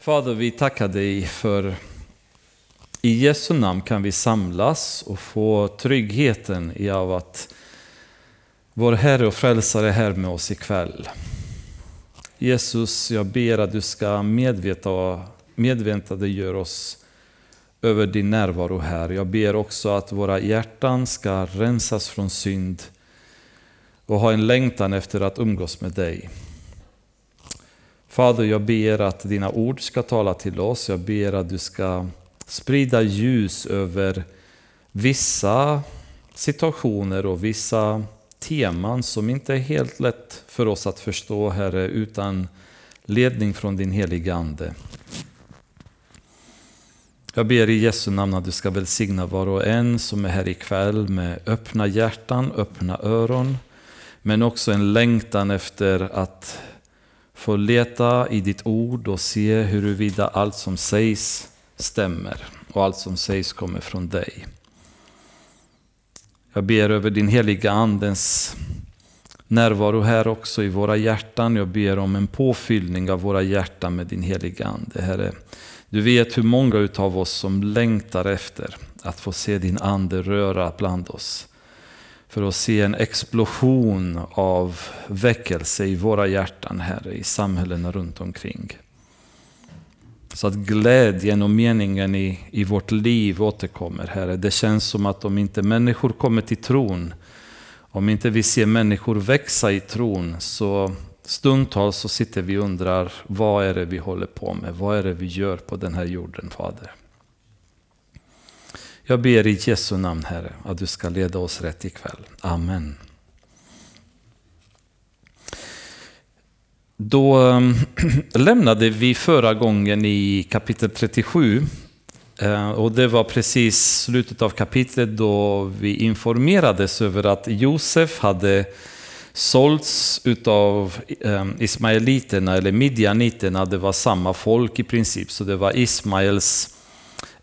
Fader, vi tackar dig för i Jesu namn kan vi samlas och få tryggheten i av att vår Herre och Frälsare är här med oss ikväll. Jesus, jag ber att du ska medveta, medveta det gör oss över din närvaro här. Jag ber också att våra hjärtan ska rensas från synd och ha en längtan efter att umgås med dig. Fader, jag ber att dina ord ska tala till oss. Jag ber att du ska sprida ljus över vissa situationer och vissa teman som inte är helt lätt för oss att förstå, Herre, utan ledning från din heliga Ande. Jag ber i Jesu namn att du ska välsigna var och en som är här ikväll med öppna hjärtan, öppna öron, men också en längtan efter att få leta i ditt ord och se huruvida allt som sägs stämmer och allt som sägs kommer från dig. Jag ber över din heliga Andens närvaro här också i våra hjärtan. Jag ber om en påfyllning av våra hjärtan med din heliga Ande. Herre, du vet hur många av oss som längtar efter att få se din Ande röra bland oss för att se en explosion av väckelse i våra hjärtan, Herre, i samhällena runt omkring. Så att glädjen och meningen i, i vårt liv återkommer, Herre. Det känns som att om inte människor kommer till tron, om inte vi ser människor växa i tron, så stundtals så sitter vi och undrar, vad är det vi håller på med? Vad är det vi gör på den här jorden, Fader? Jag ber i Jesu namn, Herre, att du ska leda oss rätt ikväll. Amen. Då ehm, lämnade vi förra gången i kapitel 37. Eh, och det var precis slutet av kapitlet då vi informerades över att Josef hade sålts utav ehm, Ismaeliterna eller Midjaniterna. Det var samma folk i princip, så det var Ismaels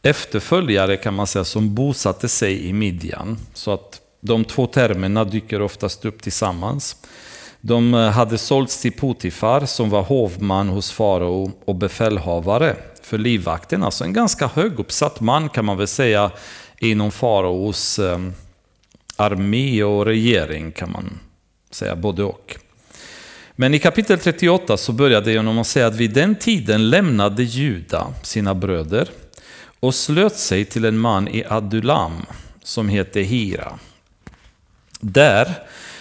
efterföljare kan man säga som bosatte sig i Midjan. Så att de två termerna dyker oftast upp tillsammans. De eh, hade sålts till Potifar som var hovman hos farao och befälhavare för livvakten. Alltså en ganska höguppsatt man kan man väl säga inom faraos eh, armé och regering kan man säga både och. Men i kapitel 38 så började det genom att säga att vid den tiden lämnade Juda sina bröder och slöt sig till en man i Adulam som hette Hira. Där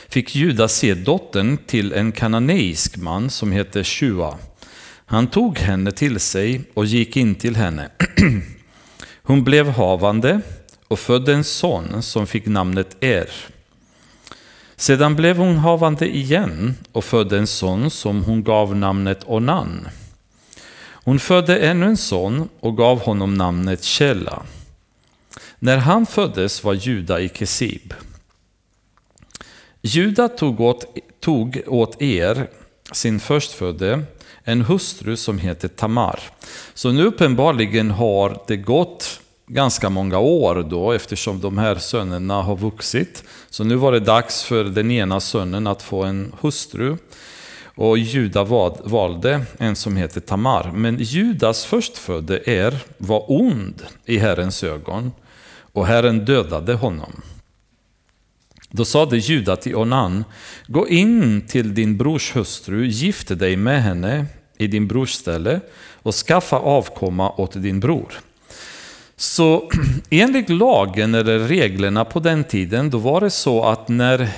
fick Juda se dottern till en kananeisk man som hette Shua. Han tog henne till sig och gick in till henne. Hon blev havande och födde en son som fick namnet Er. Sedan blev hon havande igen och födde en son som hon gav namnet Onan. Hon födde ännu en son och gav honom namnet Källa. När han föddes var Juda i Kesib. Juda tog åt, tog åt er, sin förstfödde, en hustru som heter Tamar. Så nu uppenbarligen har det gått ganska många år då eftersom de här sönerna har vuxit. Så nu var det dags för den ena sönnen att få en hustru. Och Juda valde en som heter Tamar. Men Judas förstfödde Er var ond i Herrens ögon och Herren dödade honom. Då sade Juda till Onan, gå in till din brors hustru, gift dig med henne i din brors ställe och skaffa avkomma åt din bror. Så enligt lagen eller reglerna på den tiden, då var det så att när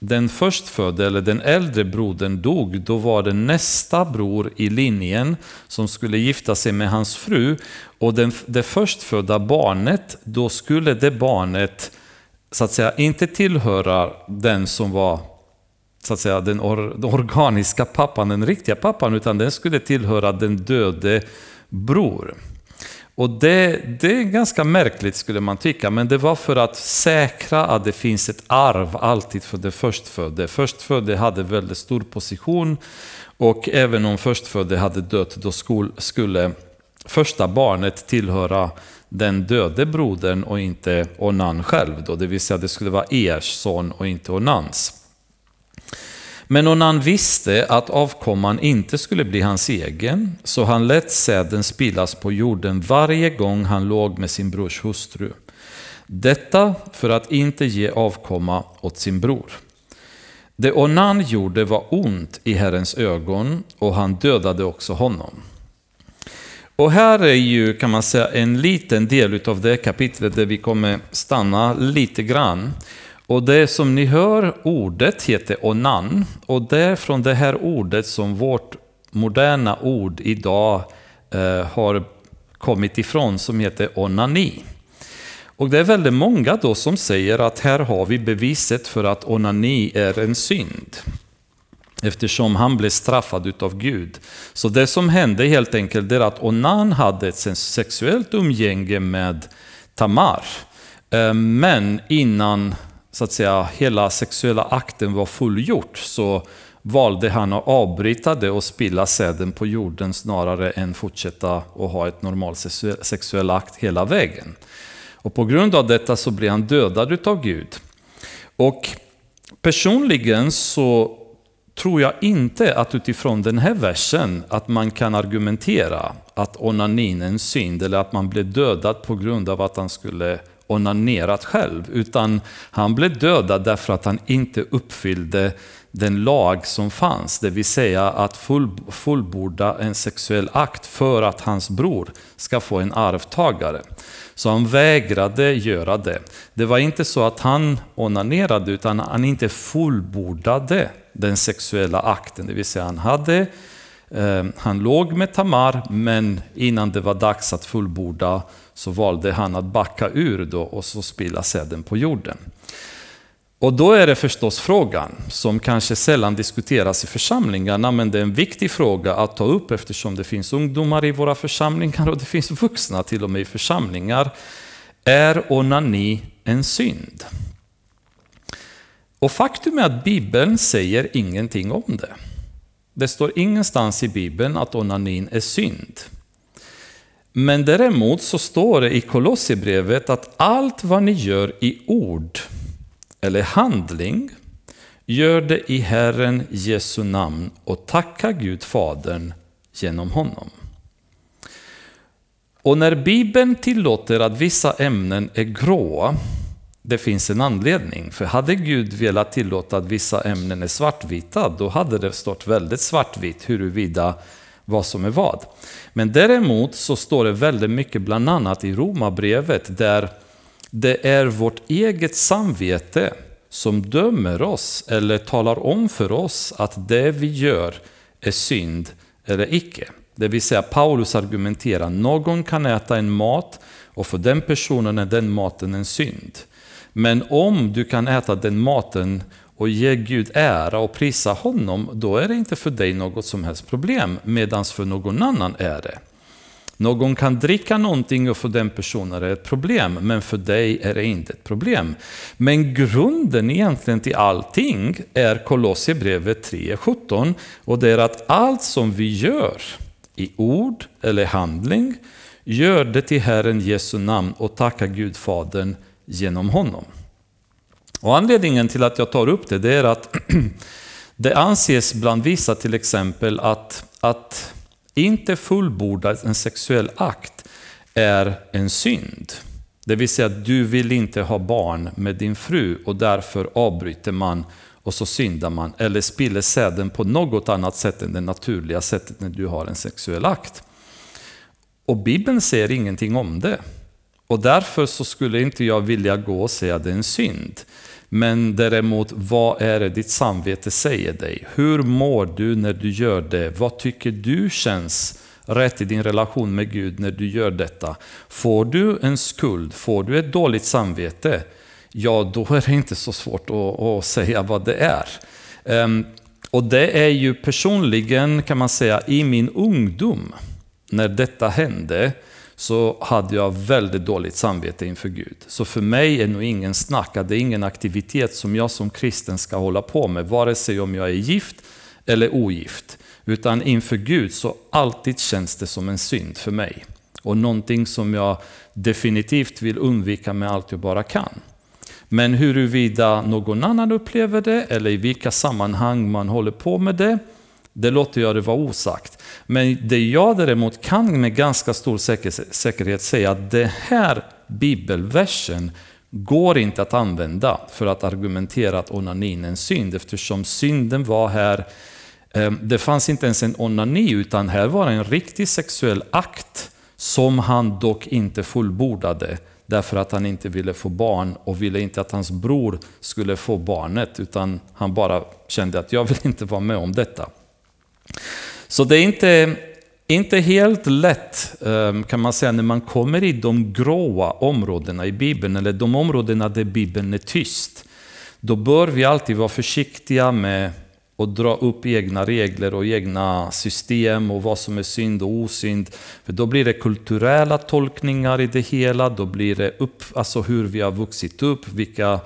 den förstfödde eller den äldre brodern dog, då var det nästa bror i linjen som skulle gifta sig med hans fru. Och den, det förstfödda barnet, då skulle det barnet så att säga inte tillhöra den som var så att säga den, or, den organiska pappan, den riktiga pappan, utan den skulle tillhöra den döde bror. Och det, det är ganska märkligt skulle man tycka, men det var för att säkra att det finns ett arv alltid för det förstfödde. Förstfödde hade väldigt stor position och även om förstfödde hade dött då skulle första barnet tillhöra den döde brodern och inte Onan själv. Då, det vill säga det skulle vara Ers son och inte Onans. Men Onan visste att avkomman inte skulle bli hans egen, så han lät säden spillas på jorden varje gång han låg med sin brors hustru. Detta för att inte ge avkomma åt sin bror. Det Onan gjorde var ont i Herrens ögon och han dödade också honom. Och här är ju, kan man säga, en liten del av det kapitlet där vi kommer stanna lite grann. Och det som ni hör, ordet heter onan. Och det är från det här ordet som vårt moderna ord idag eh, har kommit ifrån, som heter onani. Och det är väldigt många då som säger att här har vi beviset för att onani är en synd. Eftersom han blev straffad utav Gud. Så det som hände helt enkelt är att Onan hade ett sexuellt umgänge med Tamar. Eh, men innan så att säga, hela sexuella akten var fullgjort så valde han att avbryta det och spilla säden på jorden snarare än fortsätta och ha ett normalt sexuell akt hela vägen. Och på grund av detta så blir han dödad utav Gud. Och personligen så tror jag inte att utifrån den här versen att man kan argumentera att onanin är en synd eller att man blev dödad på grund av att han skulle onanerat själv, utan han blev dödad därför att han inte uppfyllde den lag som fanns, det vill säga att full, fullborda en sexuell akt för att hans bror ska få en arvtagare. Så han vägrade göra det. Det var inte så att han onanerade, utan han inte fullbordade den sexuella akten, det vill säga han hade Eh, han låg med Tamar, men innan det var dags att fullborda så valde han att backa ur då och så spilla säden på jorden. Och då är det förstås frågan, som kanske sällan diskuteras i församlingarna, men det är en viktig fråga att ta upp eftersom det finns ungdomar i våra församlingar och det finns vuxna till och med i församlingar. Är onani en synd? Och faktum är att Bibeln säger ingenting om det. Det står ingenstans i Bibeln att onanin är synd. Men däremot så står det i Kolosserbrevet att allt vad ni gör i ord eller handling, gör det i Herren Jesu namn och tacka Gud Fadern genom honom. Och när Bibeln tillåter att vissa ämnen är gråa, det finns en anledning. För hade Gud velat tillåta att vissa ämnen är svartvita, då hade det stått väldigt svartvitt huruvida vad som är vad. Men däremot så står det väldigt mycket, bland annat i Romarbrevet, där det är vårt eget samvete som dömer oss eller talar om för oss att det vi gör är synd eller icke. Det vill säga Paulus argumenterar, någon kan äta en mat och för den personen är den maten en synd. Men om du kan äta den maten och ge Gud ära och prisa honom, då är det inte för dig något som helst problem, medan för någon annan är det. Någon kan dricka någonting och för den personen är det ett problem, men för dig är det inte ett problem. Men grunden egentligen till allting är Kolosserbrevet 3.17 och det är att allt som vi gör i ord eller handling, gör det till Herren Jesu namn och tacka Gud Fadern genom honom. Och anledningen till att jag tar upp det, det är att det anses bland vissa till exempel att, att inte fullborda en sexuell akt är en synd. Det vill säga att du vill inte ha barn med din fru och därför avbryter man och så syndar man eller spiller säden på något annat sätt än det naturliga sättet när du har en sexuell akt. Och Bibeln säger ingenting om det. Och därför så skulle inte jag vilja gå och säga att det är en synd. Men däremot, vad är det ditt samvete säger dig? Hur mår du när du gör det? Vad tycker du känns rätt i din relation med Gud när du gör detta? Får du en skuld? Får du ett dåligt samvete? Ja, då är det inte så svårt att, att säga vad det är. Um, och det är ju personligen, kan man säga, i min ungdom, när detta hände, så hade jag väldigt dåligt samvete inför Gud. Så för mig är nog ingen snack, det är ingen aktivitet som jag som kristen ska hålla på med, vare sig om jag är gift eller ogift. Utan inför Gud så alltid känns det som en synd för mig. Och någonting som jag definitivt vill undvika med allt jag bara kan. Men huruvida någon annan upplever det eller i vilka sammanhang man håller på med det, det låter jag det vara osagt. Men det jag däremot kan med ganska stor säkerhet säga att den här bibelversen går inte att använda för att argumentera att onanin är en synd eftersom synden var här, ehm, det fanns inte ens en onani utan här var en riktig sexuell akt som han dock inte fullbordade därför att han inte ville få barn och ville inte att hans bror skulle få barnet utan han bara kände att jag vill inte vara med om detta. Så det är inte, inte helt lätt ehm, kan man säga när man kommer i de gråa områdena i Bibeln eller de områdena där Bibeln är tyst. Då bör vi alltid vara försiktiga med och dra upp egna regler och egna system och vad som är synd och osynd. För då blir det kulturella tolkningar i det hela, då blir det upp, alltså hur vi har vuxit upp, vilka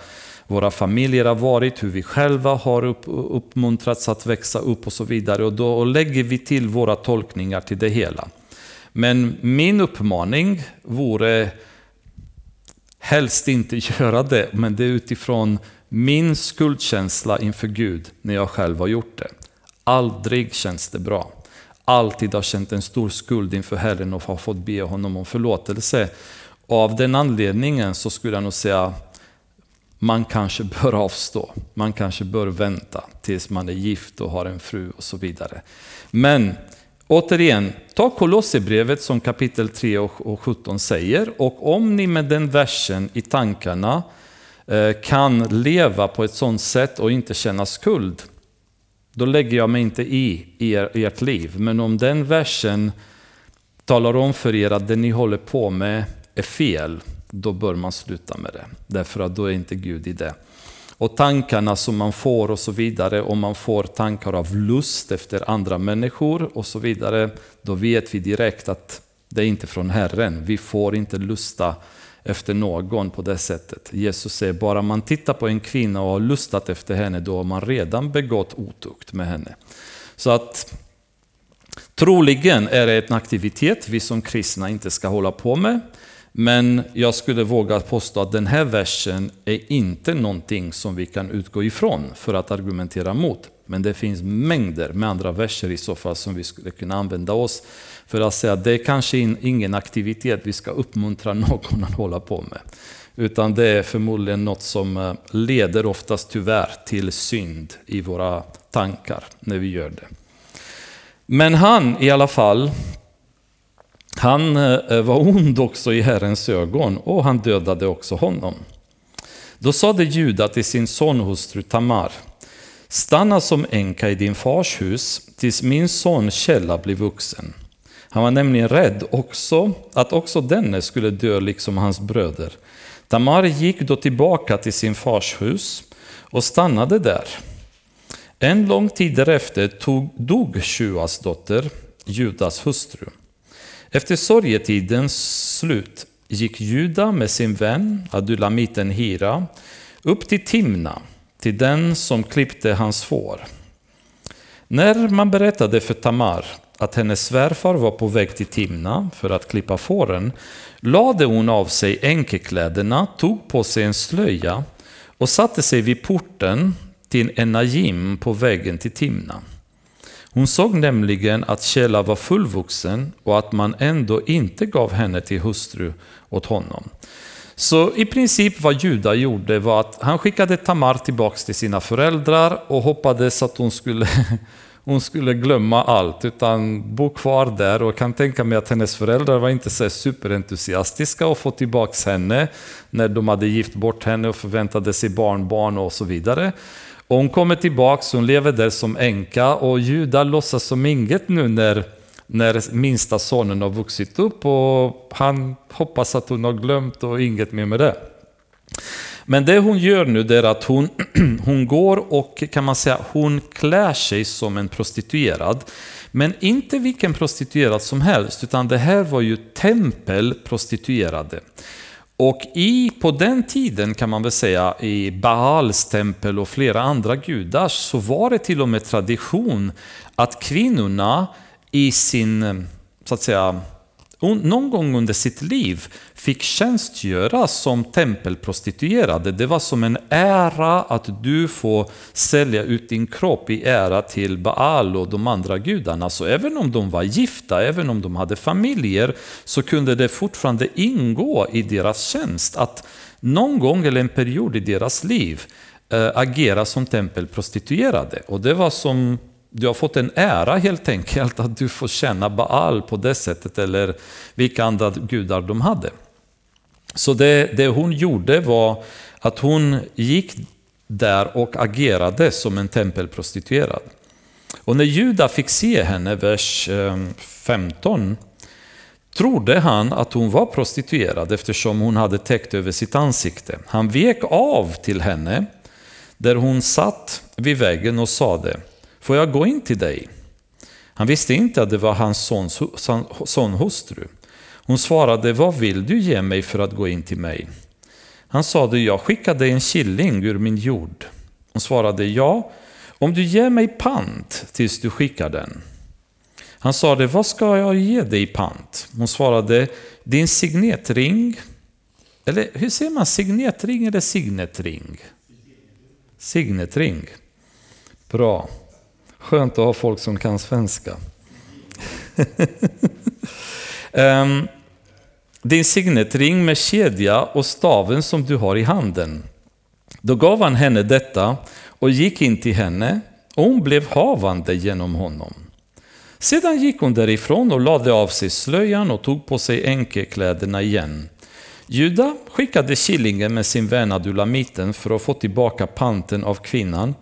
våra familjer har varit, hur vi själva har upp, uppmuntrats att växa upp och så vidare. Och då lägger vi till våra tolkningar till det hela. Men min uppmaning vore helst inte göra det, men det är utifrån min skuldkänsla inför Gud när jag själv har gjort det. Aldrig känns det bra. Alltid har känt en stor skuld inför Herren och har fått be honom om förlåtelse. Och av den anledningen så skulle jag nog säga man kanske bör avstå. Man kanske bör vänta tills man är gift och har en fru och så vidare. Men återigen, ta Kolosserbrevet som kapitel 3 och 17 säger och om ni med den versen i tankarna eh, kan leva på ett sådant sätt och inte känna skuld, då lägger jag mig inte i er, ert liv. Men om den versen talar om för er att det ni håller på med är fel, då bör man sluta med det. Därför att då är inte Gud i det. Och tankarna som man får och så vidare, om man får tankar av lust efter andra människor och så vidare, då vet vi direkt att det är inte från Herren. Vi får inte lusta efter någon på det sättet. Jesus säger bara man tittar på en kvinna och har lustat efter henne, då har man redan begått otukt med henne. Så att troligen är det en aktivitet vi som kristna inte ska hålla på med. Men jag skulle våga påstå att den här versen är inte någonting som vi kan utgå ifrån för att argumentera mot. Men det finns mängder med andra verser i så fall som vi skulle kunna använda oss för att säga att det är kanske ingen aktivitet vi ska uppmuntra någon att hålla på med. Utan det är förmodligen något som eh, leder oftast tyvärr till synd i våra tankar när vi gör det. Men han i alla fall, han eh, eh, var ond också i Herrens ögon och han dödade också honom. Då sade Juda till sin sonhustru Tamar, stanna som änka i din fars hus tills min son Källa blir vuxen. Han var nämligen rädd också att också denne skulle dö liksom hans bröder. Tamar gick då tillbaka till sin fars hus och stannade där. En lång tid därefter tog, dog Shuas dotter, Judas hustru. Efter sorgetidens slut gick Juda med sin vän, adulamiten Hira, upp till Timna, till den som klippte hans får. När man berättade för Tamar att hennes svärfar var på väg till Timna för att klippa fåren, lade hon av sig enkekläderna, tog på sig en slöja och satte sig vid porten till en Najim på vägen till Timna. Hon såg nämligen att Kjella var fullvuxen och att man ändå inte gav henne till hustru åt honom. Så i princip vad Juda gjorde var att han skickade Tamar tillbaks till sina föräldrar och hoppades att hon skulle hon skulle glömma allt utan bo kvar där och kan tänka mig att hennes föräldrar var inte så superentusiastiska att få tillbaka henne när de hade gift bort henne och förväntade sig barnbarn och så vidare. Och hon kommer tillbaka, hon lever där som änka och Juda låtsas som inget nu när, när minsta sonen har vuxit upp och han hoppas att hon har glömt och inget mer med det. Men det hon gör nu är att hon, hon går och kan man säga hon klär sig som en prostituerad. Men inte vilken prostituerad som helst, utan det här var ju tempelprostituerade. Och i, på den tiden kan man väl säga i Baals tempel och flera andra gudars så var det till och med tradition att kvinnorna i sin så att säga någon gång under sitt liv fick tjänstgöra som tempelprostituerade. Det var som en ära att du får sälja ut din kropp i ära till Baal och de andra gudarna. Så även om de var gifta, även om de hade familjer, så kunde det fortfarande ingå i deras tjänst att någon gång eller en period i deras liv äh, agera som tempelprostituerade. Och det var som du har fått en ära helt enkelt att du får känna Baal på det sättet eller vilka andra gudar de hade. Så det, det hon gjorde var att hon gick där och agerade som en tempelprostituerad. Och när Juda fick se henne, vers eh, 15, trodde han att hon var prostituerad eftersom hon hade täckt över sitt ansikte. Han vek av till henne där hon satt vid väggen och sade Får jag gå in till dig? Han visste inte att det var hans sons, son hustru. Hon svarade, vad vill du ge mig för att gå in till mig? Han sade, jag skickade en killing ur min jord. Hon svarade, ja, om du ger mig pant tills du skickar den. Han sade, vad ska jag ge dig i pant? Hon svarade, din signetring. Eller hur säger man, signetring eller signetring? Signetring. Bra. Skönt att ha folk som kan svenska. um, din signetring med kedja och staven som du har i handen. Då gav han henne detta och gick in till henne och hon blev havande genom honom. Sedan gick hon därifrån och lade av sig slöjan och tog på sig enkekläderna igen. Juda skickade killingen med sin vän Adulamiten för att få tillbaka panten av kvinnan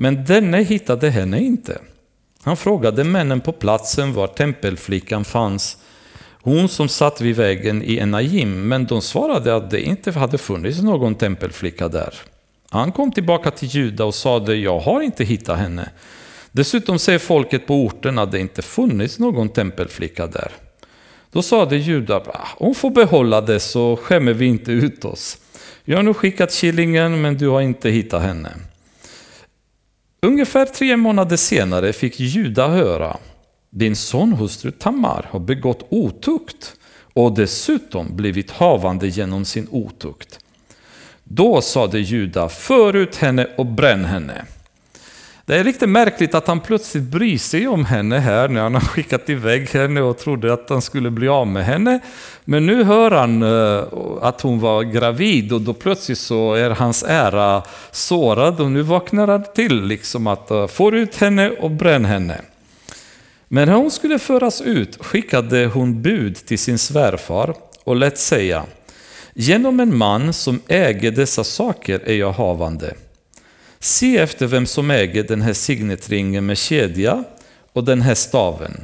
men denne hittade henne inte. Han frågade männen på platsen var tempelflickan fanns, hon som satt vid vägen i Enajim, men de svarade att det inte hade funnits någon tempelflicka där. Han kom tillbaka till Juda och sade, jag har inte hittat henne. Dessutom säger folket på orten att det inte funnits någon tempelflicka där. Då sade Juda, ah, hon får behålla det så skämmer vi inte ut oss. Jag har nu skickat killingen men du har inte hittat henne. Ungefär tre månader senare fick Juda höra din sonhustru Tamar har begått otukt och dessutom blivit havande genom sin otukt. Då sade Juda, för ut henne och bränn henne. Det är lite märkligt att han plötsligt bryr sig om henne här när han har skickat iväg henne och trodde att han skulle bli av med henne. Men nu hör han eh, att hon var gravid och då plötsligt så är hans ära sårad och nu vaknar han till liksom att eh, få ut henne och bränn henne. Men när hon skulle föras ut skickade hon bud till sin svärfar och lät säga Genom en man som äger dessa saker är jag havande. Se efter vem som äger den här signetringen med kedja och den här staven.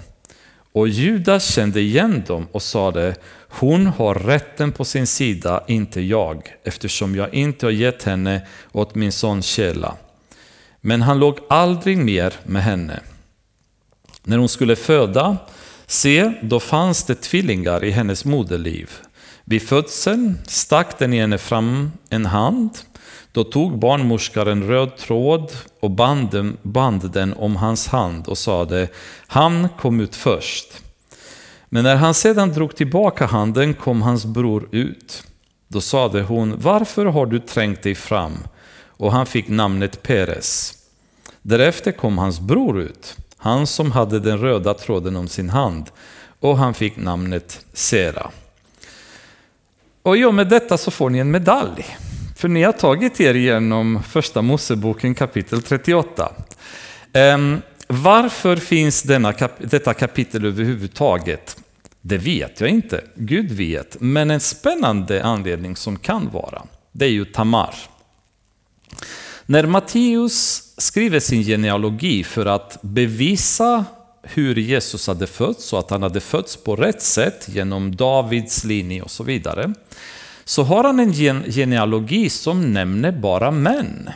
Och Judas kände igen dem och sade, hon har rätten på sin sida, inte jag, eftersom jag inte har gett henne åt min son Kela. Men han låg aldrig mer med henne. När hon skulle föda, se, då fanns det tvillingar i hennes moderliv. Vid födseln stack den ene fram en hand då tog barnmorskan en röd tråd och band, band den om hans hand och sade, han kom ut först. Men när han sedan drog tillbaka handen kom hans bror ut. Då sade hon, varför har du trängt dig fram? Och han fick namnet Peres. Därefter kom hans bror ut, han som hade den röda tråden om sin hand, och han fick namnet Sera. Och i och med detta så får ni en medalj. För ni har tagit er igenom första Moseboken kapitel 38. Ehm, varför finns denna kap detta kapitel överhuvudtaget? Det vet jag inte, Gud vet. Men en spännande anledning som kan vara, det är ju Tamar. När Matteus skriver sin genealogi för att bevisa hur Jesus hade fötts och att han hade fötts på rätt sätt genom Davids linje och så vidare så har han en genealogi som nämner bara män.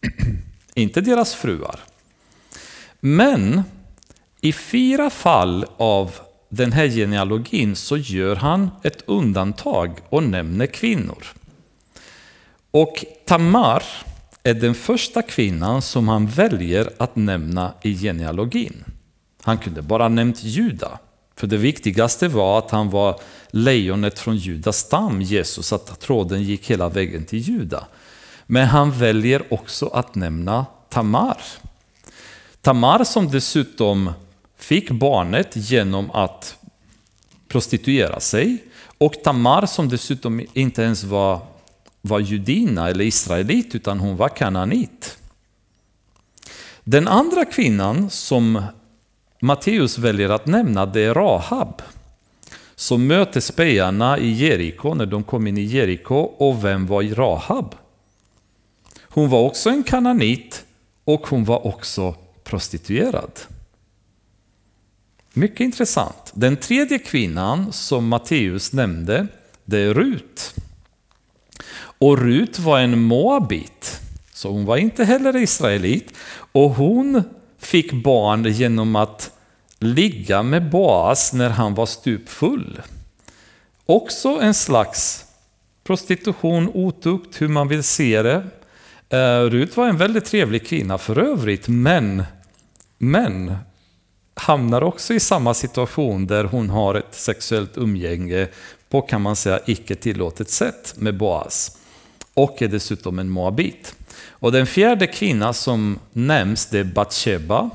Inte deras fruar. Men i fyra fall av den här genealogin så gör han ett undantag och nämner kvinnor. Och Tamar är den första kvinnan som han väljer att nämna i genealogin. Han kunde bara nämnt Juda, för det viktigaste var att han var lejonet från Judas stam, Jesus, att tråden gick hela vägen till Juda. Men han väljer också att nämna Tamar. Tamar som dessutom fick barnet genom att prostituera sig och Tamar som dessutom inte ens var, var judina eller israelit utan hon var kananit. Den andra kvinnan som Matteus väljer att nämna det är Rahab som möter spejarna i Jeriko när de kom in i Jeriko. Och vem var Rahab? Hon var också en kananit och hon var också prostituerad. Mycket intressant. Den tredje kvinnan som Matteus nämnde, det är Rut. Och Rut var en moabit, så hon var inte heller israelit. Och hon fick barn genom att ligga med Boas när han var stupfull. Också en slags prostitution, otukt, hur man vill se det. Eh, Rut var en väldigt trevlig kvinna för övrigt, men, men hamnar också i samma situation där hon har ett sexuellt umgänge på, kan man säga, icke tillåtet sätt med Boas. Och är dessutom en moabit. Och den fjärde kvinnan som nämns det är Batsheba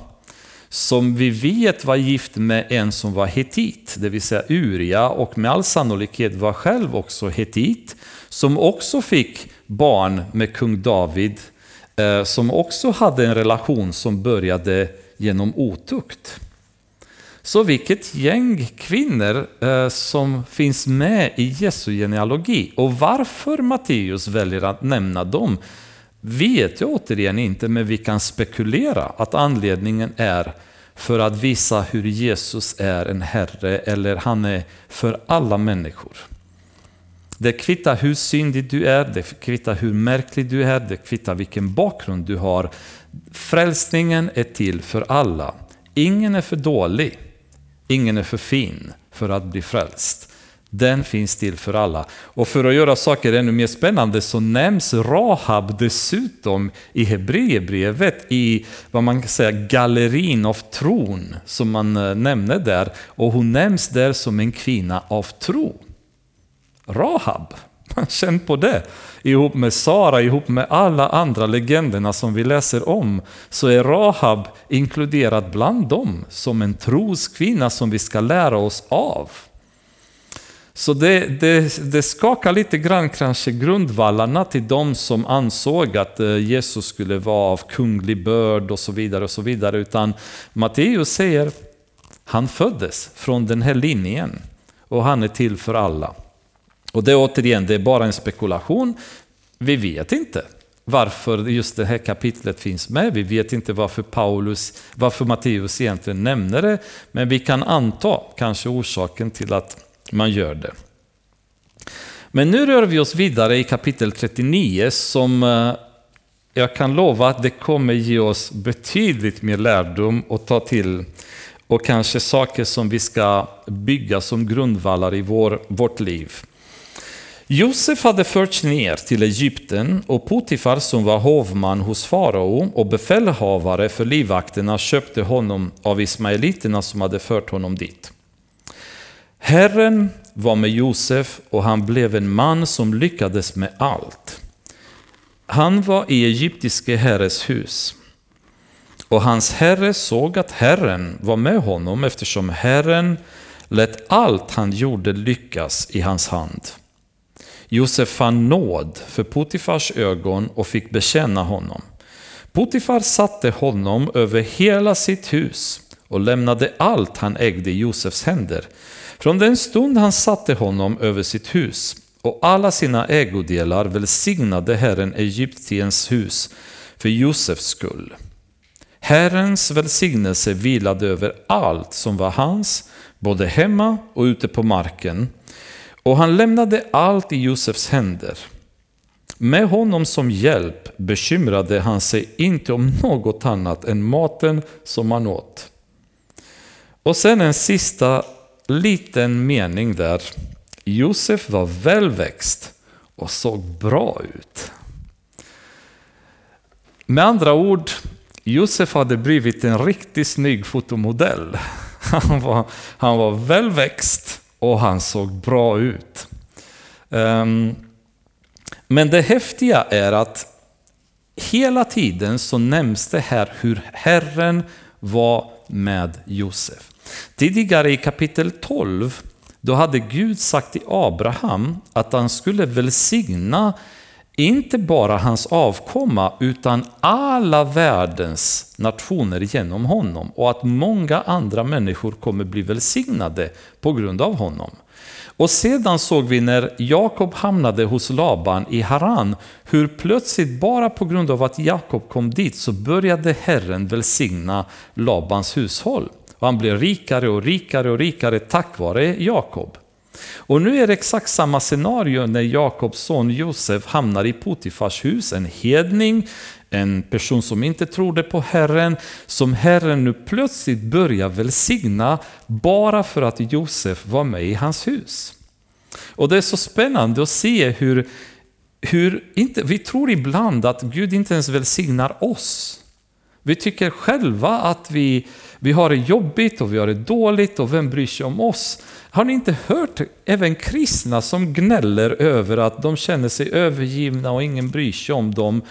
som vi vet var gift med en som var hetit, det vill säga Uria, och med all sannolikhet var själv också hetit, som också fick barn med kung David, eh, som också hade en relation som började genom otukt. Så vilket gäng kvinnor eh, som finns med i Jesu genealogi. Och varför Matteus väljer att nämna dem vet jag återigen inte, men vi kan spekulera att anledningen är för att visa hur Jesus är en Herre, eller han är för alla människor. Det kvittar hur syndig du är, det kvittar hur märklig du är, det kvittar vilken bakgrund du har. Frälsningen är till för alla. Ingen är för dålig, ingen är för fin för att bli frälst. Den finns till för alla. Och för att göra saker ännu mer spännande så nämns Rahab dessutom i Hebreerbrevet i vad man kan säga gallerin av tron som man eh, nämner där. Och hon nämns där som en kvinna av tro. Rahab, känn på det. Ihop med Sara, ihop med alla andra legenderna som vi läser om, så är Rahab inkluderad bland dem som en troskvinna som vi ska lära oss av. Så det, det, det skakar lite grann kanske grundvallarna till de som ansåg att eh, Jesus skulle vara av kunglig börd och så vidare. och så vidare. Utan Matteus säger, han föddes från den här linjen och han är till för alla. Och det är återigen, det är bara en spekulation. Vi vet inte varför just det här kapitlet finns med. Vi vet inte varför, Paulus, varför Matteus egentligen nämner det. Men vi kan anta kanske orsaken till att man gör det. Men nu rör vi oss vidare i kapitel 39 som eh, jag kan lova att det kommer ge oss betydligt mer lärdom att ta till och kanske saker som vi ska bygga som grundvallar i vår, vårt liv. Josef hade förts ner till Egypten och Potifar som var hovman hos farao och befälhavare för livvakterna köpte honom av ismaeliterna som hade fört honom dit. Herren var med Josef och han blev en man som lyckades med allt. Han var i egyptiske herres hus. Och hans herre såg att Herren var med honom eftersom Herren lät allt han gjorde lyckas i hans hand. Josef fann nåd för Potifars ögon och fick bekänna honom. Potifar satte honom över hela sitt hus och lämnade allt han ägde i Josefs händer. Från den stund han satte honom över sitt hus och alla sina ägodelar välsignade Herren Egyptiens hus för Josefs skull. Herrens välsignelse vilade över allt som var hans, både hemma och ute på marken, och han lämnade allt i Josefs händer. Med honom som hjälp bekymrade han sig inte om något annat än maten som han åt. Och sen en sista liten mening där. Josef var välväxt och såg bra ut. Med andra ord, Josef hade blivit en riktigt snygg fotomodell. Han var, han var välväxt och han såg bra ut. Ehm, men det häftiga är att hela tiden så nämns det här hur Herren var med Josef. Tidigare i kapitel 12 då hade Gud sagt till Abraham att han skulle välsigna inte bara hans avkomma utan alla världens nationer genom honom och att många andra människor kommer bli välsignade på grund av honom. Och sedan såg vi när Jakob hamnade hos Laban i Haran hur plötsligt bara på grund av att Jakob kom dit så började Herren välsigna Labans hushåll. Och han blev rikare och rikare och rikare tack vare Jakob. Och nu är det exakt samma scenario när Jakobs son Josef hamnar i Potifars hus, en hedning, en person som inte trodde på Herren, som Herren nu plötsligt börjar välsigna bara för att Josef var med i hans hus. Och det är så spännande att se hur, hur inte, vi tror ibland att Gud inte ens välsignar oss. Vi tycker själva att vi, vi har det jobbigt och vi har det dåligt och vem bryr sig om oss? Har ni inte hört även kristna som gnäller över att de känner sig övergivna och ingen bryr sig om dem?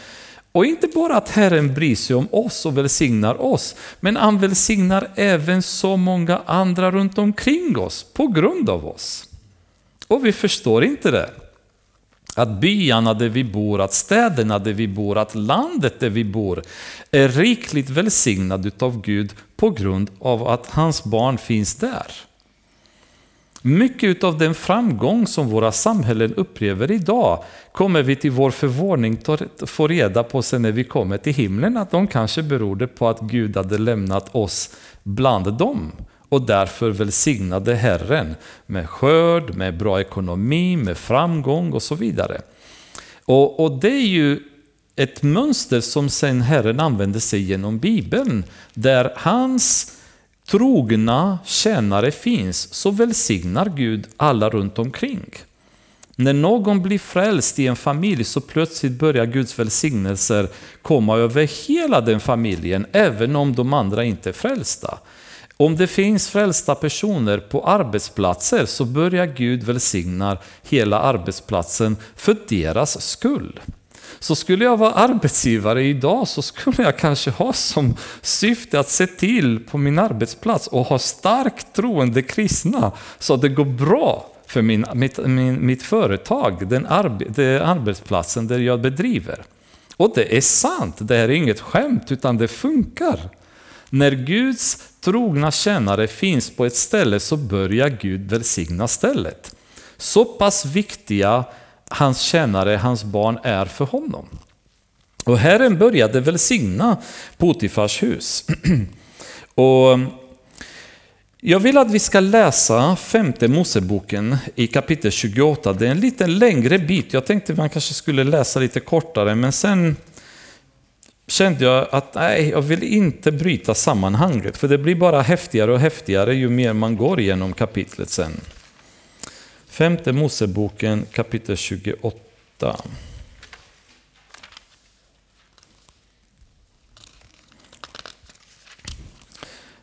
Och inte bara att Herren bryr sig om oss och välsignar oss, men han välsignar även så många andra runt omkring oss på grund av oss. Och vi förstår inte det. Att byarna där vi bor, att städerna där vi bor, att landet där vi bor är rikligt välsignad utav Gud på grund av att hans barn finns där. Mycket utav den framgång som våra samhällen upplever idag kommer vi till vår förvåning få reda på sen när vi kommer till himlen att de kanske berodde på att Gud hade lämnat oss bland dem och därför välsignade Herren med skörd, med bra ekonomi, med framgång och så vidare. Och, och det är ju ett mönster som sen Herren använder sig genom Bibeln, där hans trogna tjänare finns, så välsignar Gud alla runt omkring. När någon blir frälst i en familj så plötsligt börjar Guds välsignelser komma över hela den familjen, även om de andra inte är frälsta. Om det finns frälsta personer på arbetsplatser så börjar Gud välsigna hela arbetsplatsen för deras skull. Så skulle jag vara arbetsgivare idag så skulle jag kanske ha som syfte att se till på min arbetsplats och ha starkt troende kristna så att det går bra för min, mitt, min, mitt företag, den, arbe, den arbetsplatsen där jag bedriver. Och det är sant, det är inget skämt utan det funkar. När Guds trogna tjänare finns på ett ställe så börjar Gud välsigna stället. Så pass viktiga hans tjänare, hans barn är för honom. Och Herren började välsigna Potifars hus. Och jag vill att vi ska läsa femte Moseboken i kapitel 28. Det är en lite längre bit. Jag tänkte man kanske skulle läsa lite kortare, men sen kände jag att nej, jag vill inte bryta sammanhanget, för det blir bara häftigare och häftigare ju mer man går igenom kapitlet sen. Femte Moseboken kapitel 28.